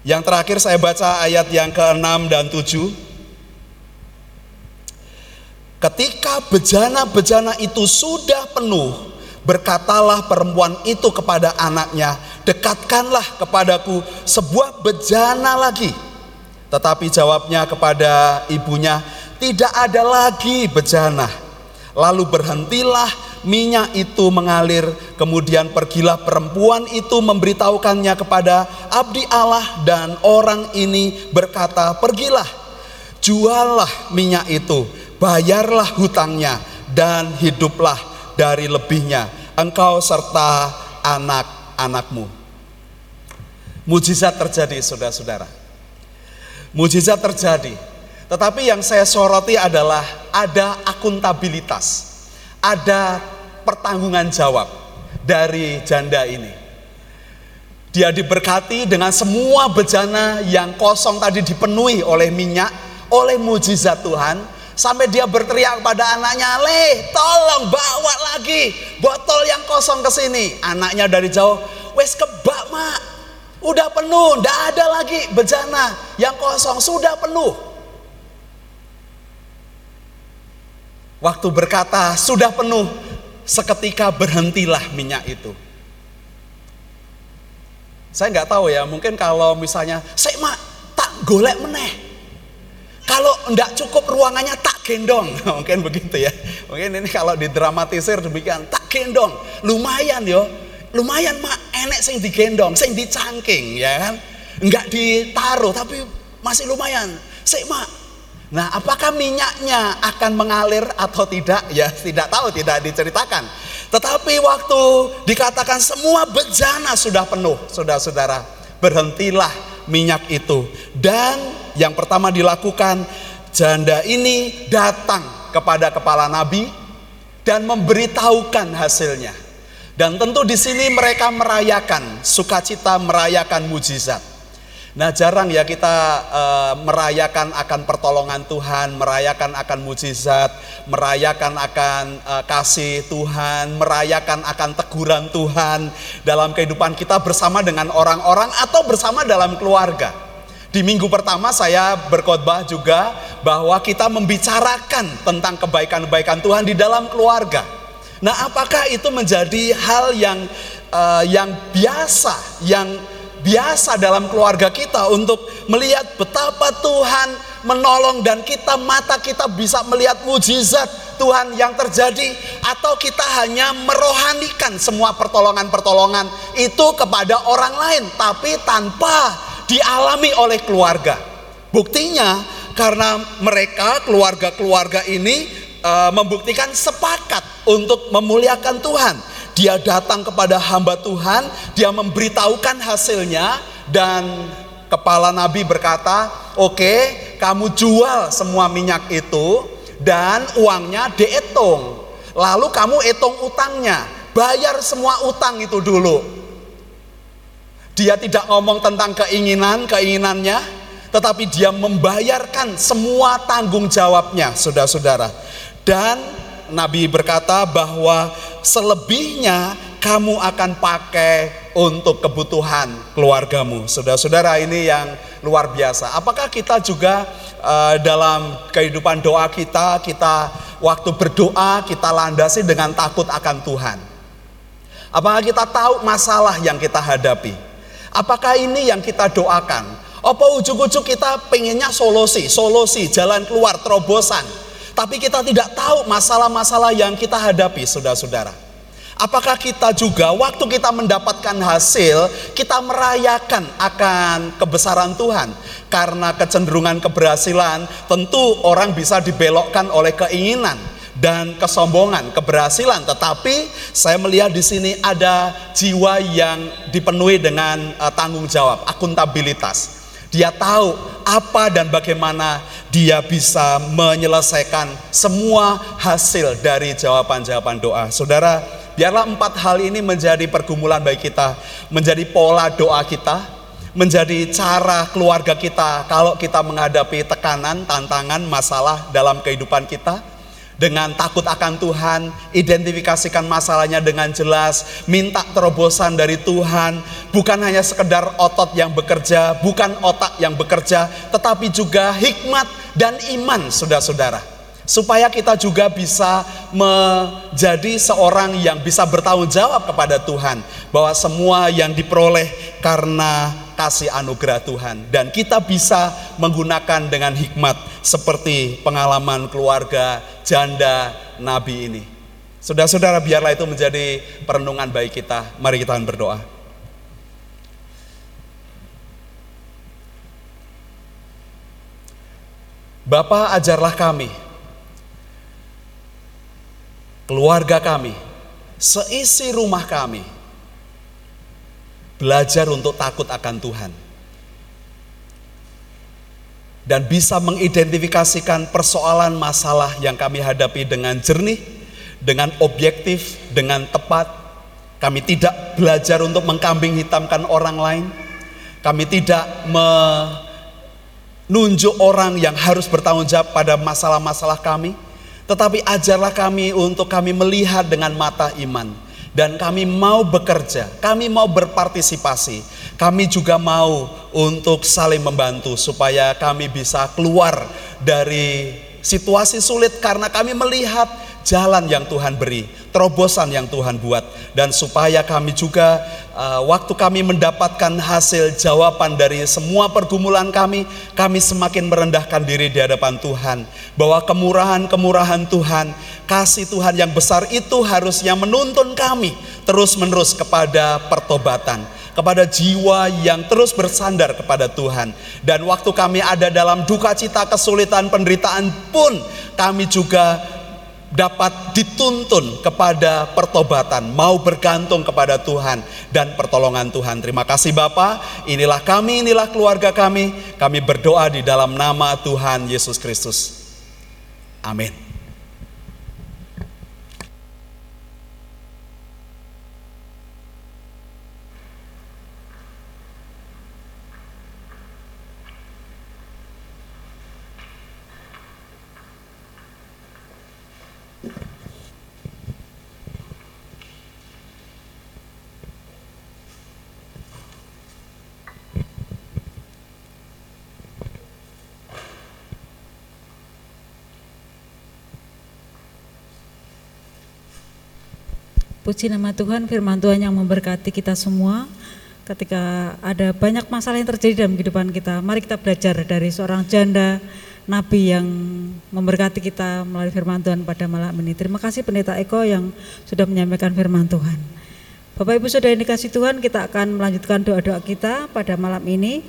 Yang terakhir saya baca ayat yang ke-6 dan 7. Ketika bejana-bejana itu sudah penuh, berkatalah perempuan itu kepada anaknya, "Dekatkanlah kepadaku sebuah bejana lagi." Tetapi jawabnya kepada ibunya, tidak ada lagi bejana. Lalu berhentilah minyak itu mengalir, kemudian pergilah perempuan itu memberitahukannya kepada abdi Allah dan orang ini berkata, "Pergilah, juallah minyak itu, bayarlah hutangnya dan hiduplah dari lebihnya engkau serta anak-anakmu." Mujizat terjadi, saudara-saudara mujizat terjadi. Tetapi yang saya soroti adalah ada akuntabilitas, ada pertanggungan jawab dari janda ini. Dia diberkati dengan semua bejana yang kosong tadi dipenuhi oleh minyak, oleh mujizat Tuhan, sampai dia berteriak pada anaknya, "Le, tolong bawa lagi botol yang kosong ke sini." Anaknya dari jauh, "Wes kebak, Mak." Udah penuh, tidak ada lagi bejana yang kosong, sudah penuh. Waktu berkata sudah penuh, seketika berhentilah minyak itu. Saya nggak tahu ya, mungkin kalau misalnya, saya mak tak golek meneh. Kalau ndak cukup ruangannya tak gendong, mungkin begitu ya. Mungkin ini kalau didramatisir demikian, tak gendong, lumayan yo lumayan mak enek sing digendong, sing dicangking ya kan. Enggak ditaruh tapi masih lumayan. Sik mak. Nah, apakah minyaknya akan mengalir atau tidak? Ya, tidak tahu, tidak diceritakan. Tetapi waktu dikatakan semua bejana sudah penuh, saudara-saudara, berhentilah minyak itu. Dan yang pertama dilakukan, janda ini datang kepada kepala nabi dan memberitahukan hasilnya. Dan tentu di sini mereka merayakan sukacita, merayakan mujizat. Nah, jarang ya kita e, merayakan akan pertolongan Tuhan, merayakan akan mujizat, merayakan akan e, kasih Tuhan, merayakan akan teguran Tuhan dalam kehidupan kita bersama dengan orang-orang atau bersama dalam keluarga. Di minggu pertama saya berkhotbah juga bahwa kita membicarakan tentang kebaikan-kebaikan Tuhan di dalam keluarga. Nah, apakah itu menjadi hal yang uh, yang biasa, yang biasa dalam keluarga kita untuk melihat betapa Tuhan menolong dan kita mata kita bisa melihat mujizat Tuhan yang terjadi atau kita hanya merohanikan semua pertolongan-pertolongan itu kepada orang lain tapi tanpa dialami oleh keluarga. Buktinya karena mereka keluarga-keluarga ini uh, membuktikan sepakat untuk memuliakan Tuhan dia datang kepada hamba Tuhan, dia memberitahukan hasilnya dan kepala nabi berkata, "Oke, kamu jual semua minyak itu dan uangnya dihitung. Lalu kamu hitung utangnya, bayar semua utang itu dulu." Dia tidak ngomong tentang keinginan-keinginannya, tetapi dia membayarkan semua tanggung jawabnya, saudara-saudara. Dan Nabi berkata bahwa selebihnya kamu akan pakai untuk kebutuhan keluargamu. Saudara-saudara ini yang luar biasa. Apakah kita juga uh, dalam kehidupan doa kita, kita waktu berdoa kita landasi dengan takut akan Tuhan? Apakah kita tahu masalah yang kita hadapi? Apakah ini yang kita doakan? Apa ujung-ujung kita pengennya solusi, solusi, jalan keluar, terobosan tapi kita tidak tahu masalah-masalah yang kita hadapi, saudara-saudara. Apakah kita juga waktu kita mendapatkan hasil, kita merayakan akan kebesaran Tuhan? Karena kecenderungan keberhasilan, tentu orang bisa dibelokkan oleh keinginan dan kesombongan, keberhasilan. Tetapi saya melihat di sini ada jiwa yang dipenuhi dengan uh, tanggung jawab, akuntabilitas. Dia tahu apa dan bagaimana dia bisa menyelesaikan semua hasil dari jawaban-jawaban doa. Saudara, biarlah empat hal ini menjadi pergumulan bagi kita, menjadi pola doa kita, menjadi cara keluarga kita kalau kita menghadapi tekanan, tantangan, masalah dalam kehidupan kita dengan takut akan Tuhan, identifikasikan masalahnya dengan jelas, minta terobosan dari Tuhan, bukan hanya sekedar otot yang bekerja, bukan otak yang bekerja, tetapi juga hikmat dan iman, saudara-saudara. Supaya kita juga bisa menjadi seorang yang bisa bertanggung jawab kepada Tuhan, bahwa semua yang diperoleh karena kasih anugerah Tuhan, dan kita bisa menggunakan dengan hikmat seperti pengalaman keluarga janda nabi ini. Saudara-saudara, biarlah itu menjadi perenungan baik kita. Mari kita berdoa. Bapa ajarlah kami, keluarga kami, seisi rumah kami, belajar untuk takut akan Tuhan dan bisa mengidentifikasikan persoalan masalah yang kami hadapi dengan jernih, dengan objektif, dengan tepat. Kami tidak belajar untuk mengkambing hitamkan orang lain. Kami tidak menunjuk orang yang harus bertanggung jawab pada masalah-masalah kami, tetapi ajarlah kami untuk kami melihat dengan mata iman dan kami mau bekerja, kami mau berpartisipasi, kami juga mau untuk saling membantu supaya kami bisa keluar dari situasi sulit karena kami melihat jalan yang Tuhan beri, terobosan yang Tuhan buat dan supaya kami juga uh, waktu kami mendapatkan hasil jawaban dari semua pergumulan kami, kami semakin merendahkan diri di hadapan Tuhan bahwa kemurahan-kemurahan Tuhan, kasih Tuhan yang besar itu harusnya menuntun kami terus-menerus kepada pertobatan kepada jiwa yang terus bersandar kepada Tuhan. Dan waktu kami ada dalam duka cita, kesulitan, penderitaan pun kami juga dapat dituntun kepada pertobatan, mau bergantung kepada Tuhan dan pertolongan Tuhan. Terima kasih Bapak, inilah kami, inilah keluarga kami. Kami berdoa di dalam nama Tuhan Yesus Kristus. Amin. Puji nama Tuhan, firman Tuhan yang memberkati kita semua. Ketika ada banyak masalah yang terjadi dalam kehidupan kita, mari kita belajar dari seorang janda nabi yang memberkati kita melalui firman Tuhan pada malam ini. Terima kasih Pendeta Eko yang sudah menyampaikan firman Tuhan. Bapak Ibu yang dikasih Tuhan, kita akan melanjutkan doa-doa kita pada malam ini.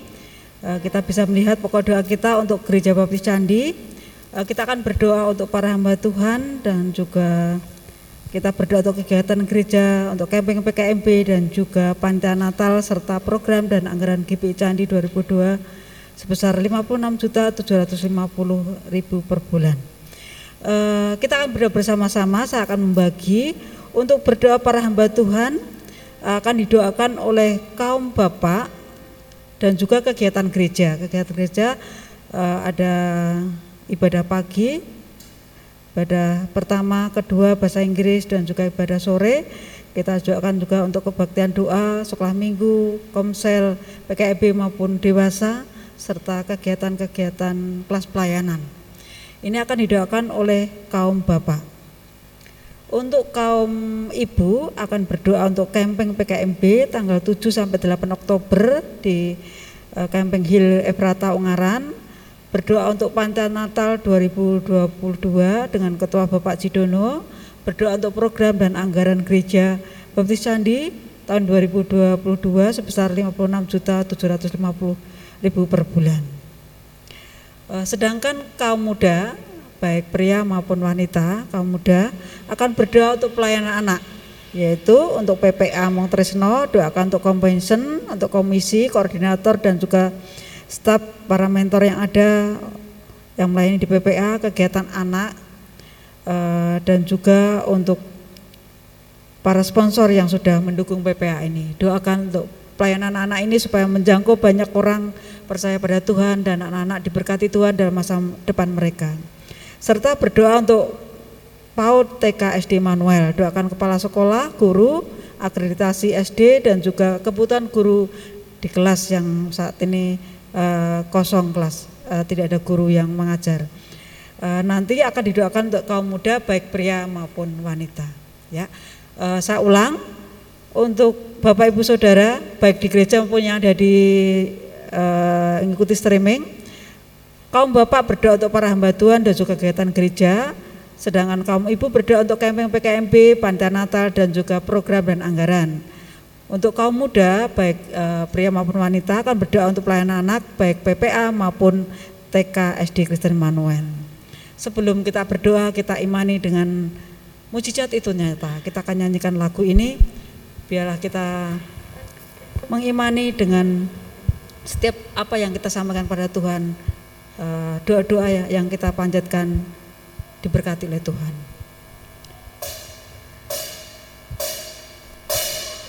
Eh, kita bisa melihat pokok doa kita untuk Gereja Baptis Candi. Eh, kita akan berdoa untuk para hamba Tuhan dan juga Kita berdoa untuk kegiatan gereja, untuk camping PKMB dan juga panitia Natal serta program dan anggaran GPI Candi 2002 sebesar 56.750.000 per bulan. Eh, kita akan berdoa bersama-sama, saya akan membagi untuk berdoa para hamba Tuhan akan didoakan oleh kaum bapak dan juga kegiatan gereja. Kegiatan gereja eh, ada ibadah pagi, ibadah pertama, kedua bahasa Inggris dan juga ibadah sore. Kita doakan juga untuk kebaktian doa, sekolah minggu, komsel, PKIB maupun dewasa, serta kegiatan-kegiatan kelas pelayanan. Ini akan didoakan oleh kaum bapak. Untuk kaum ibu akan berdoa untuk camping PKMB tanggal 7 sampai 8 Oktober di eh, Camping Hill Efrata Ungaran berdoa untuk Pantai Natal 2022 dengan Ketua Bapak Cidono, berdoa untuk program dan anggaran gereja Baptis Candi tahun 2022 sebesar 56.750.000 per bulan. Eh, sedangkan kaum muda, baik pria maupun wanita, kaum muda akan berdoa untuk pelayanan anak, yaitu untuk PPA Montresno, doakan untuk convention, untuk komisi, koordinator dan juga staf para mentor yang ada yang melayani di PPA kegiatan anak eh, dan juga untuk para sponsor yang sudah mendukung PPA ini doakan untuk pelayanan anak ini supaya menjangkau banyak orang percaya pada Tuhan dan anak-anak diberkati Tuhan dalam masa depan mereka. Serta berdoa untuk PAUD TK SD Manuel. Doakan kepala sekolah guru akreditasi SD dan juga kebutuhan guru di kelas yang saat ini uh, kosong kelas, uh, tidak ada guru yang mengajar. Uh, nanti akan didoakan untuk kaum muda baik pria maupun wanita. Ya, uh, saya ulang untuk bapak ibu saudara baik di gereja maupun yang ada di uh, mengikuti streaming, kaum bapak berdoa untuk para hamba Tuhan dan juga kegiatan gereja, sedangkan kaum ibu berdoa untuk camping PKMB, Pantai Natal dan juga program dan anggaran. Untuk kaum muda, baik e, pria maupun wanita akan berdoa untuk pelayanan anak, baik PPA maupun TK SD Kristen Manuel. Sebelum kita berdoa, kita imani dengan mujizat itu nyata. Kita akan nyanyikan lagu ini, biarlah kita mengimani dengan setiap apa yang kita sampaikan pada Tuhan, eh, doa-doa yang kita panjatkan diberkati oleh Tuhan.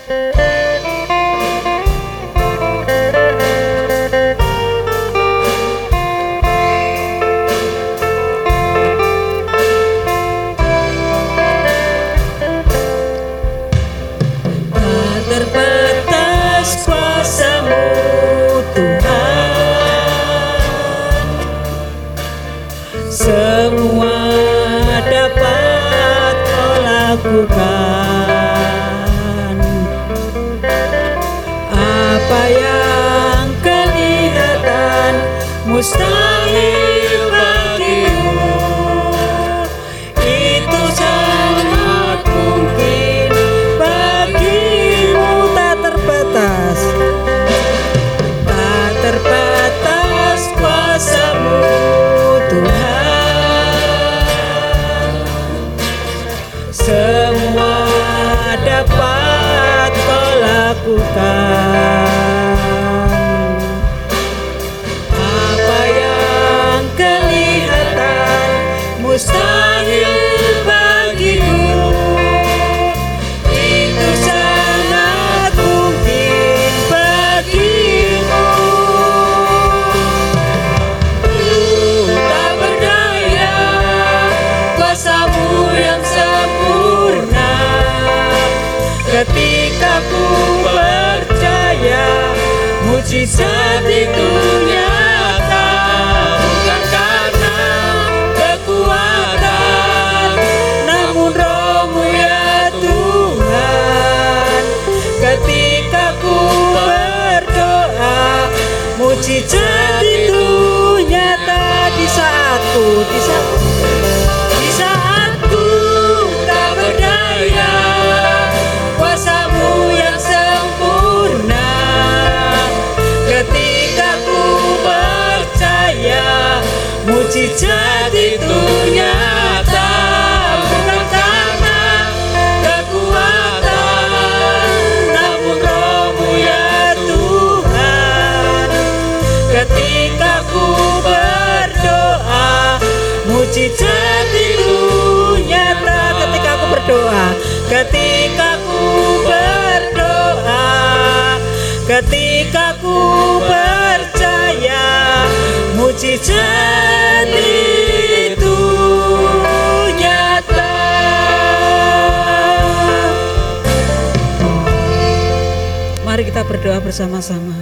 Tak Apa yang kelihatan mustahil mujizat itu nyata. Bukan karena kekuatan namun rohmu ya Tuhan. Ketika ku berdoa mujizat itu nyata. Ketika ku berdoa ketika ku berdoa ketika ku percaya mujizat bersama-sama.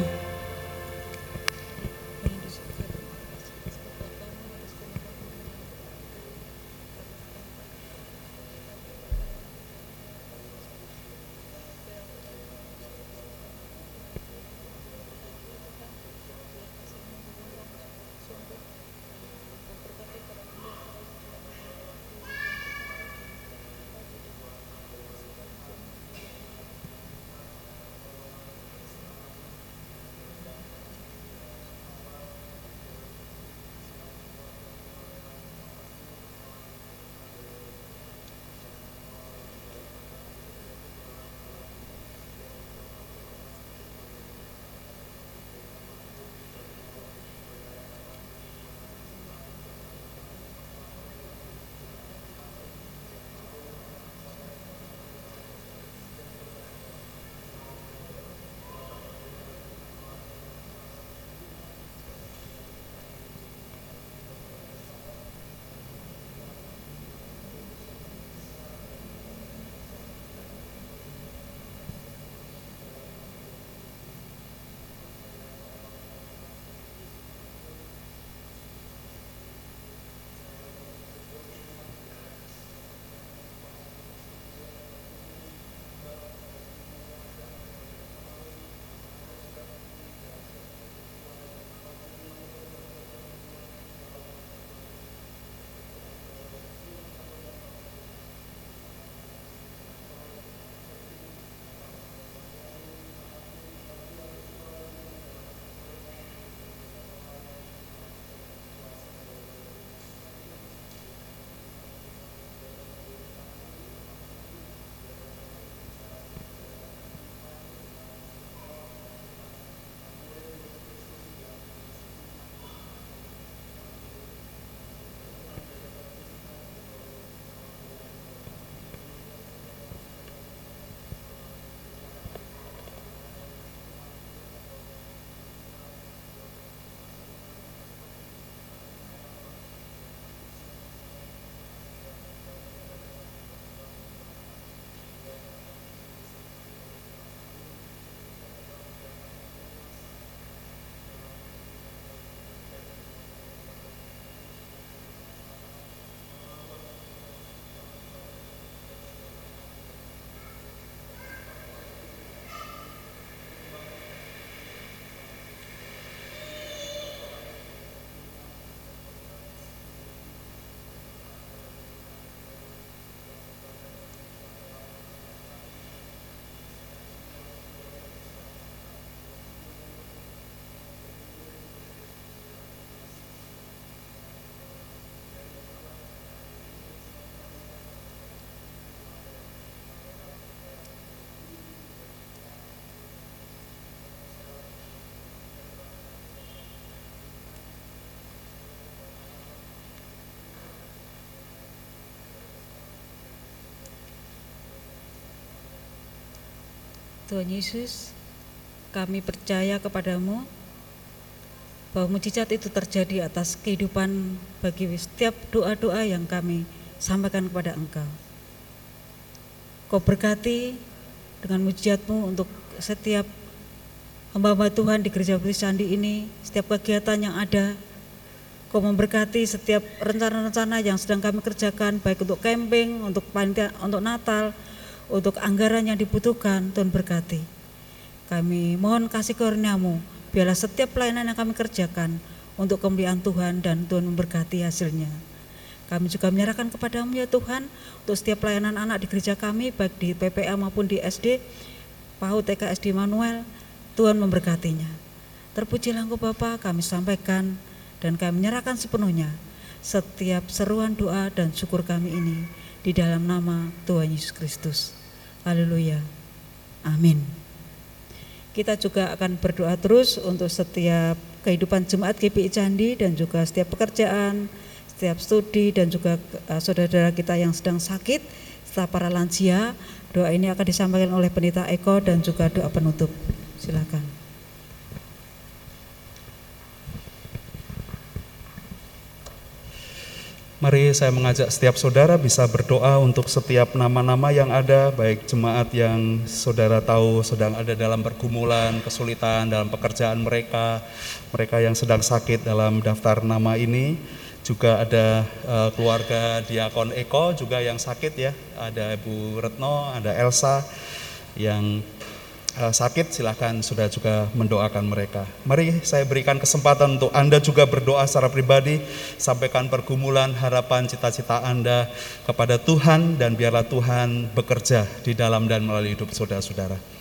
Tuhan Yesus, kami percaya kepadamu bahwa mujizat itu terjadi atas kehidupan bagi setiap doa-doa yang kami sampaikan kepada Engkau. Kau berkati dengan mujizatmu untuk setiap hamba-hamba Tuhan di Gereja Bukti Candi ini, setiap kegiatan yang ada, Kau memberkati setiap rencana-rencana yang sedang kami kerjakan, baik untuk camping, untuk panitia, untuk Natal, untuk anggaran yang dibutuhkan, Tuhan berkati. Kami mohon kasih karuniamu, biarlah setiap pelayanan yang kami kerjakan untuk kemuliaan Tuhan dan Tuhan memberkati hasilnya. Kami juga menyerahkan kepadamu ya Tuhan untuk setiap pelayanan anak di gereja kami baik di PPA maupun di SD, PAUD TK SD Manuel, Tuhan memberkatinya. Terpujilah Engkau Bapa, kami sampaikan dan kami menyerahkan sepenuhnya setiap seruan doa dan syukur kami ini di dalam nama Tuhan Yesus Kristus. Haleluya. Amin. Kita juga akan berdoa terus untuk setiap kehidupan jemaat GPI Candi dan juga setiap pekerjaan, setiap studi dan juga uh, saudara-saudara kita yang sedang sakit, serta para lansia. Doa ini akan disampaikan oleh Penita Eko dan juga doa penutup. Silakan. Mari saya mengajak setiap saudara bisa berdoa untuk setiap nama-nama yang ada, baik jemaat yang saudara tahu sedang ada dalam pergumulan, kesulitan dalam pekerjaan mereka, mereka yang sedang sakit dalam daftar nama ini, juga ada uh, keluarga Diakon Eko juga yang sakit ya, ada Ibu Retno, ada Elsa yang sakit silahkan sudah juga mendoakan mereka. Mari saya berikan kesempatan untuk Anda juga berdoa secara pribadi, sampaikan pergumulan, harapan, cita-cita Anda kepada Tuhan dan biarlah Tuhan bekerja di dalam dan melalui hidup saudara-saudara.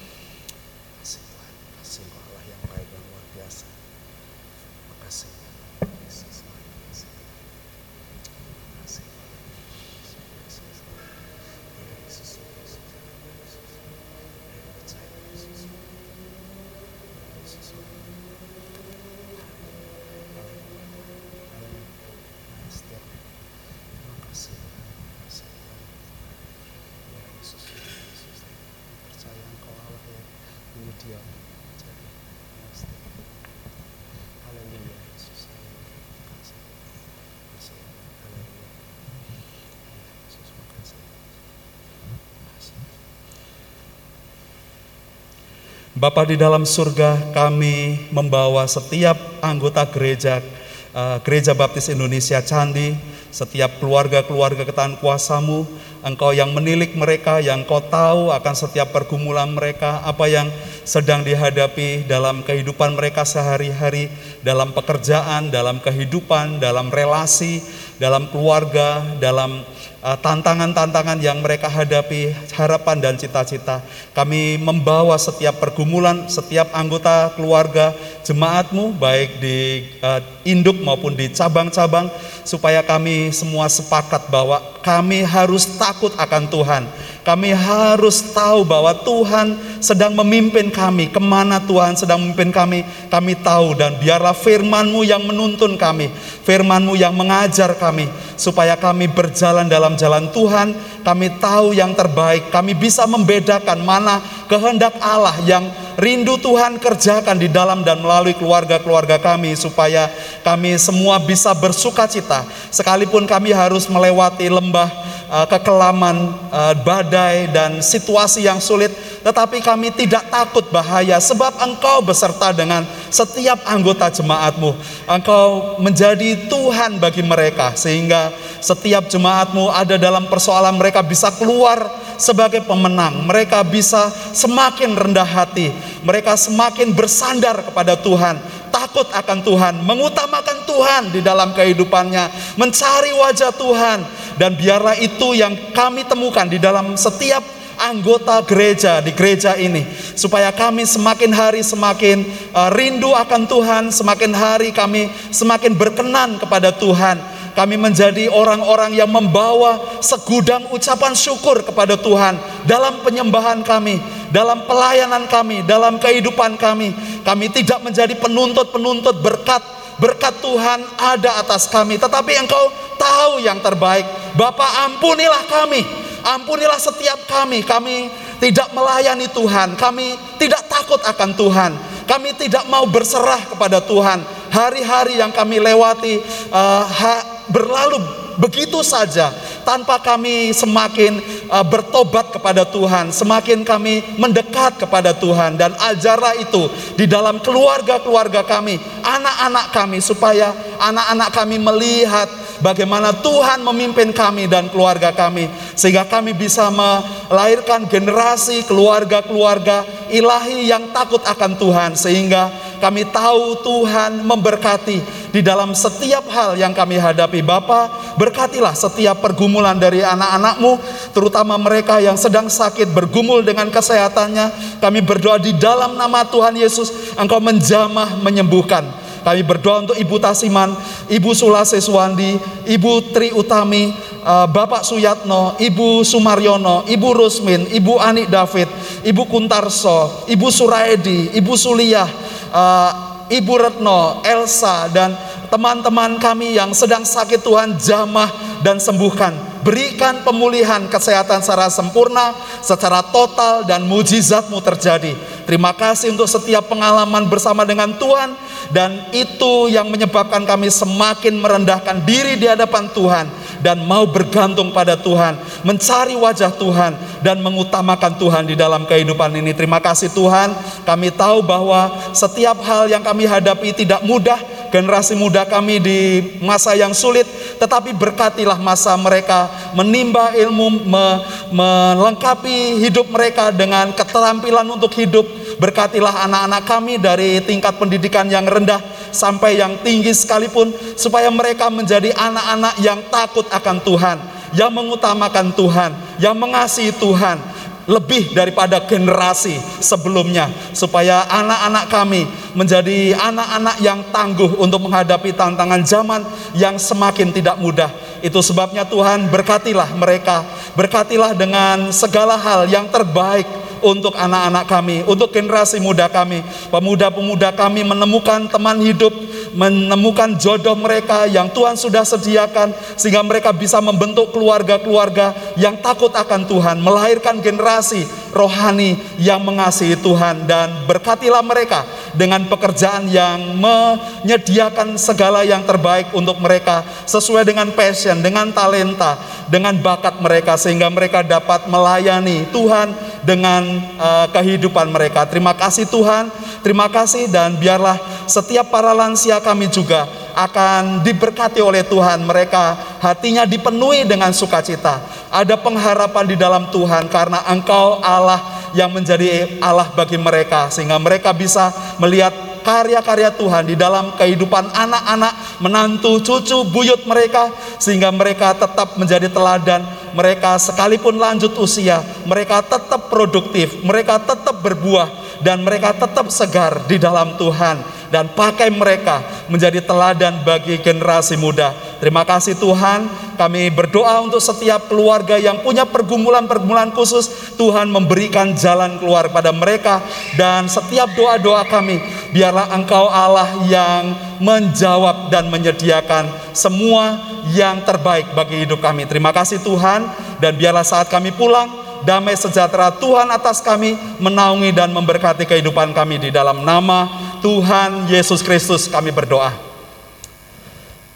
Bapa di dalam surga, kami membawa setiap anggota gereja uh, Gereja Baptis Indonesia Candi, setiap keluarga-keluarga ketahan kuasamu, Engkau yang menilik mereka, yang Kau tahu akan setiap pergumulan mereka, apa yang sedang dihadapi dalam kehidupan mereka sehari-hari, dalam pekerjaan, dalam kehidupan, dalam relasi, dalam keluarga, dalam tantangan-tantangan yang mereka hadapi, harapan dan cita-cita. Kami membawa setiap pergumulan, setiap anggota keluarga jemaatmu, baik di uh, induk maupun di cabang-cabang, supaya kami semua sepakat bahwa kami harus takut akan Tuhan. Kami harus tahu bahwa Tuhan sedang memimpin kami. Ke mana Tuhan sedang memimpin kami, kami tahu. Dan biarlah firmanmu yang menuntun kami. Firmanmu yang mengajar kami. Supaya kami berjalan dalam jalan Tuhan. Kami tahu yang terbaik. Kami bisa membedakan mana kehendak Allah yang rindu Tuhan kerjakan di dalam dan melalui keluarga-keluarga kami supaya kami semua bisa bersuka cita sekalipun kami harus melewati lembah uh, kekelaman, uh, badai dan situasi yang sulit tetapi kami tidak takut bahaya sebab engkau beserta dengan setiap anggota jemaatmu engkau menjadi Tuhan bagi mereka sehingga setiap jemaatmu ada dalam persoalan mereka bisa keluar sebagai pemenang. Mereka bisa semakin rendah hati. Mereka semakin bersandar kepada Tuhan, takut akan Tuhan, mengutamakan Tuhan di dalam kehidupannya, mencari wajah Tuhan, dan biarlah itu yang kami temukan di dalam setiap anggota gereja di gereja ini. Supaya kami semakin hari semakin uh, rindu akan Tuhan, semakin hari kami semakin berkenan kepada Tuhan. Kami menjadi orang-orang yang membawa segudang ucapan syukur kepada Tuhan dalam penyembahan kami, dalam pelayanan kami, dalam kehidupan kami. Kami tidak menjadi penuntut-penuntut berkat berkat Tuhan ada atas kami, tetapi Engkau tahu yang terbaik. Bapak ampunilah kami, ampunilah setiap kami. Kami tidak melayani Tuhan, kami tidak takut akan Tuhan. Kami tidak mau berserah kepada Tuhan. Hari-hari yang kami lewati uh, ha, berlalu begitu saja tanpa kami semakin uh, bertobat kepada Tuhan, semakin kami mendekat kepada Tuhan dan ajarlah itu di dalam keluarga-keluarga kami, anak-anak kami supaya anak-anak kami melihat bagaimana Tuhan memimpin kami dan keluarga kami sehingga kami bisa melahirkan generasi keluarga-keluarga ilahi yang takut akan Tuhan sehingga kami tahu Tuhan memberkati di dalam setiap hal yang kami hadapi. Bapa, berkatilah setiap pergumulan dari anak-anakmu, terutama mereka yang sedang sakit bergumul dengan kesehatannya. Kami berdoa di dalam nama Tuhan Yesus, Engkau menjamah menyembuhkan. Kami berdoa untuk Ibu Tasiman, Ibu Sulase Suwandi, Ibu Tri Utami, uh, Bapak Suyatno, Ibu Sumaryono, Ibu Rusmin, Ibu Ani David, Ibu Kuntarso, Ibu Suraedi, Ibu Suliah, uh, Ibu Retno, Elsa dan teman-teman kami yang sedang sakit Tuhan jamah dan sembuhkan. Berikan pemulihan kesehatan secara sempurna, secara total dan mujizatmu terjadi. Terima kasih untuk setiap pengalaman bersama dengan Tuhan dan itu yang menyebabkan kami semakin merendahkan diri di hadapan Tuhan dan mau bergantung pada Tuhan, mencari wajah Tuhan dan mengutamakan Tuhan di dalam kehidupan ini. Terima kasih Tuhan, kami tahu bahwa setiap hal yang kami hadapi tidak mudah, generasi muda kami di masa yang sulit, tetapi berkatilah masa mereka menimba ilmu, me, melengkapi hidup mereka dengan keterampilan untuk hidup. Berkatilah anak-anak kami dari tingkat pendidikan yang rendah sampai yang tinggi sekalipun, supaya mereka menjadi anak-anak yang takut akan Tuhan, yang mengutamakan Tuhan, yang mengasihi Tuhan, lebih daripada generasi sebelumnya supaya anak-anak kami menjadi anak-anak yang tangguh untuk menghadapi tantangan zaman yang semakin tidak mudah. Itu sebabnya Tuhan berkatilah mereka, berkatilah dengan segala hal yang terbaik untuk anak-anak kami, untuk generasi muda kami. Pemuda-pemuda kami menemukan teman hidup, menemukan jodoh mereka yang Tuhan sudah sediakan sehingga mereka bisa membentuk keluarga-keluarga yang takut akan Tuhan, melahirkan generasi rohani yang mengasihi Tuhan dan berkatilah mereka dengan pekerjaan yang menyediakan segala yang terbaik untuk mereka sesuai dengan passion, dengan talenta, dengan bakat mereka sehingga mereka dapat melayani Tuhan dengan uh, kehidupan mereka. Terima kasih Tuhan, terima kasih dan biarlah setiap para lansia kami juga akan diberkati oleh Tuhan. Mereka hatinya dipenuhi dengan sukacita. Ada pengharapan di dalam Tuhan karena Engkau Allah yang menjadi Allah bagi mereka sehingga mereka bisa melihat karya-karya Tuhan di dalam kehidupan anak-anak, menantu, cucu, buyut mereka sehingga mereka tetap menjadi teladan. Mereka sekalipun lanjut usia, mereka tetap produktif, mereka tetap berbuah dan mereka tetap segar di dalam Tuhan dan pakai mereka menjadi teladan bagi generasi muda. Terima kasih Tuhan, kami berdoa untuk setiap keluarga yang punya pergumulan-pergumulan khusus, Tuhan memberikan jalan keluar pada mereka dan setiap doa-doa kami, biarlah Engkau Allah yang menjawab dan menyediakan semua yang terbaik bagi hidup kami. Terima kasih Tuhan dan biarlah saat kami pulang damai sejahtera Tuhan atas kami menaungi dan memberkati kehidupan kami di dalam nama Tuhan Yesus Kristus kami berdoa.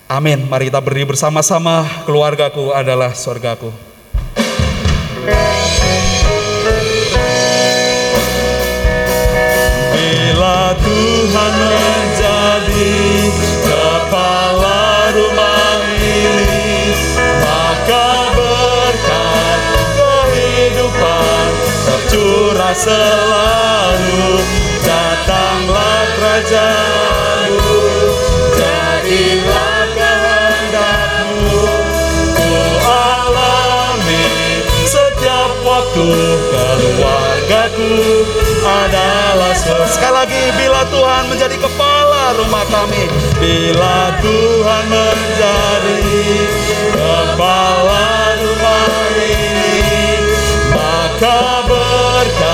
Amin. Mari kita berdiri bersama-sama. Keluargaku adalah surgaku. Bila Tuhan menjadi kepala selalu. Datanglah kerajaanmu, jadilah kehendakmu. Ku alami setiap waktu keluargaku adalah surga. Sekali lagi, bila Tuhan menjadi kepala rumah kami, Bila Tuhan menjadi kepala rumah ini, maka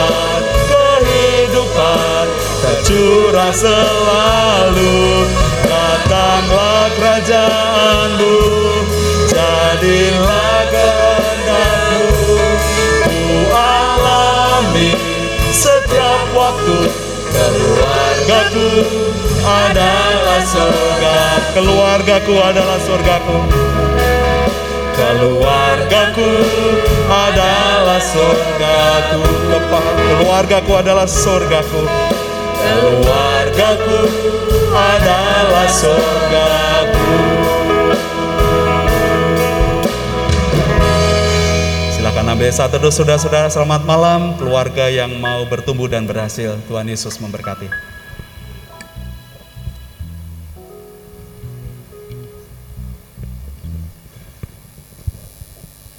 berkat kehidupan tercurah selalu. Datanglah kerajaanmu, jadilah kehendakmu. Ku alami setiap waktu keluargaku adalah surga keluargaku adalah surgaku. Keluargaku adalah surgaku keluargaku adalah surgaku. keluargaku adalah surgaku Silakan ambil satu teduh saudara-saudara selamat malam keluarga yang mau bertumbuh dan berhasil. Tuhan Yesus memberkati.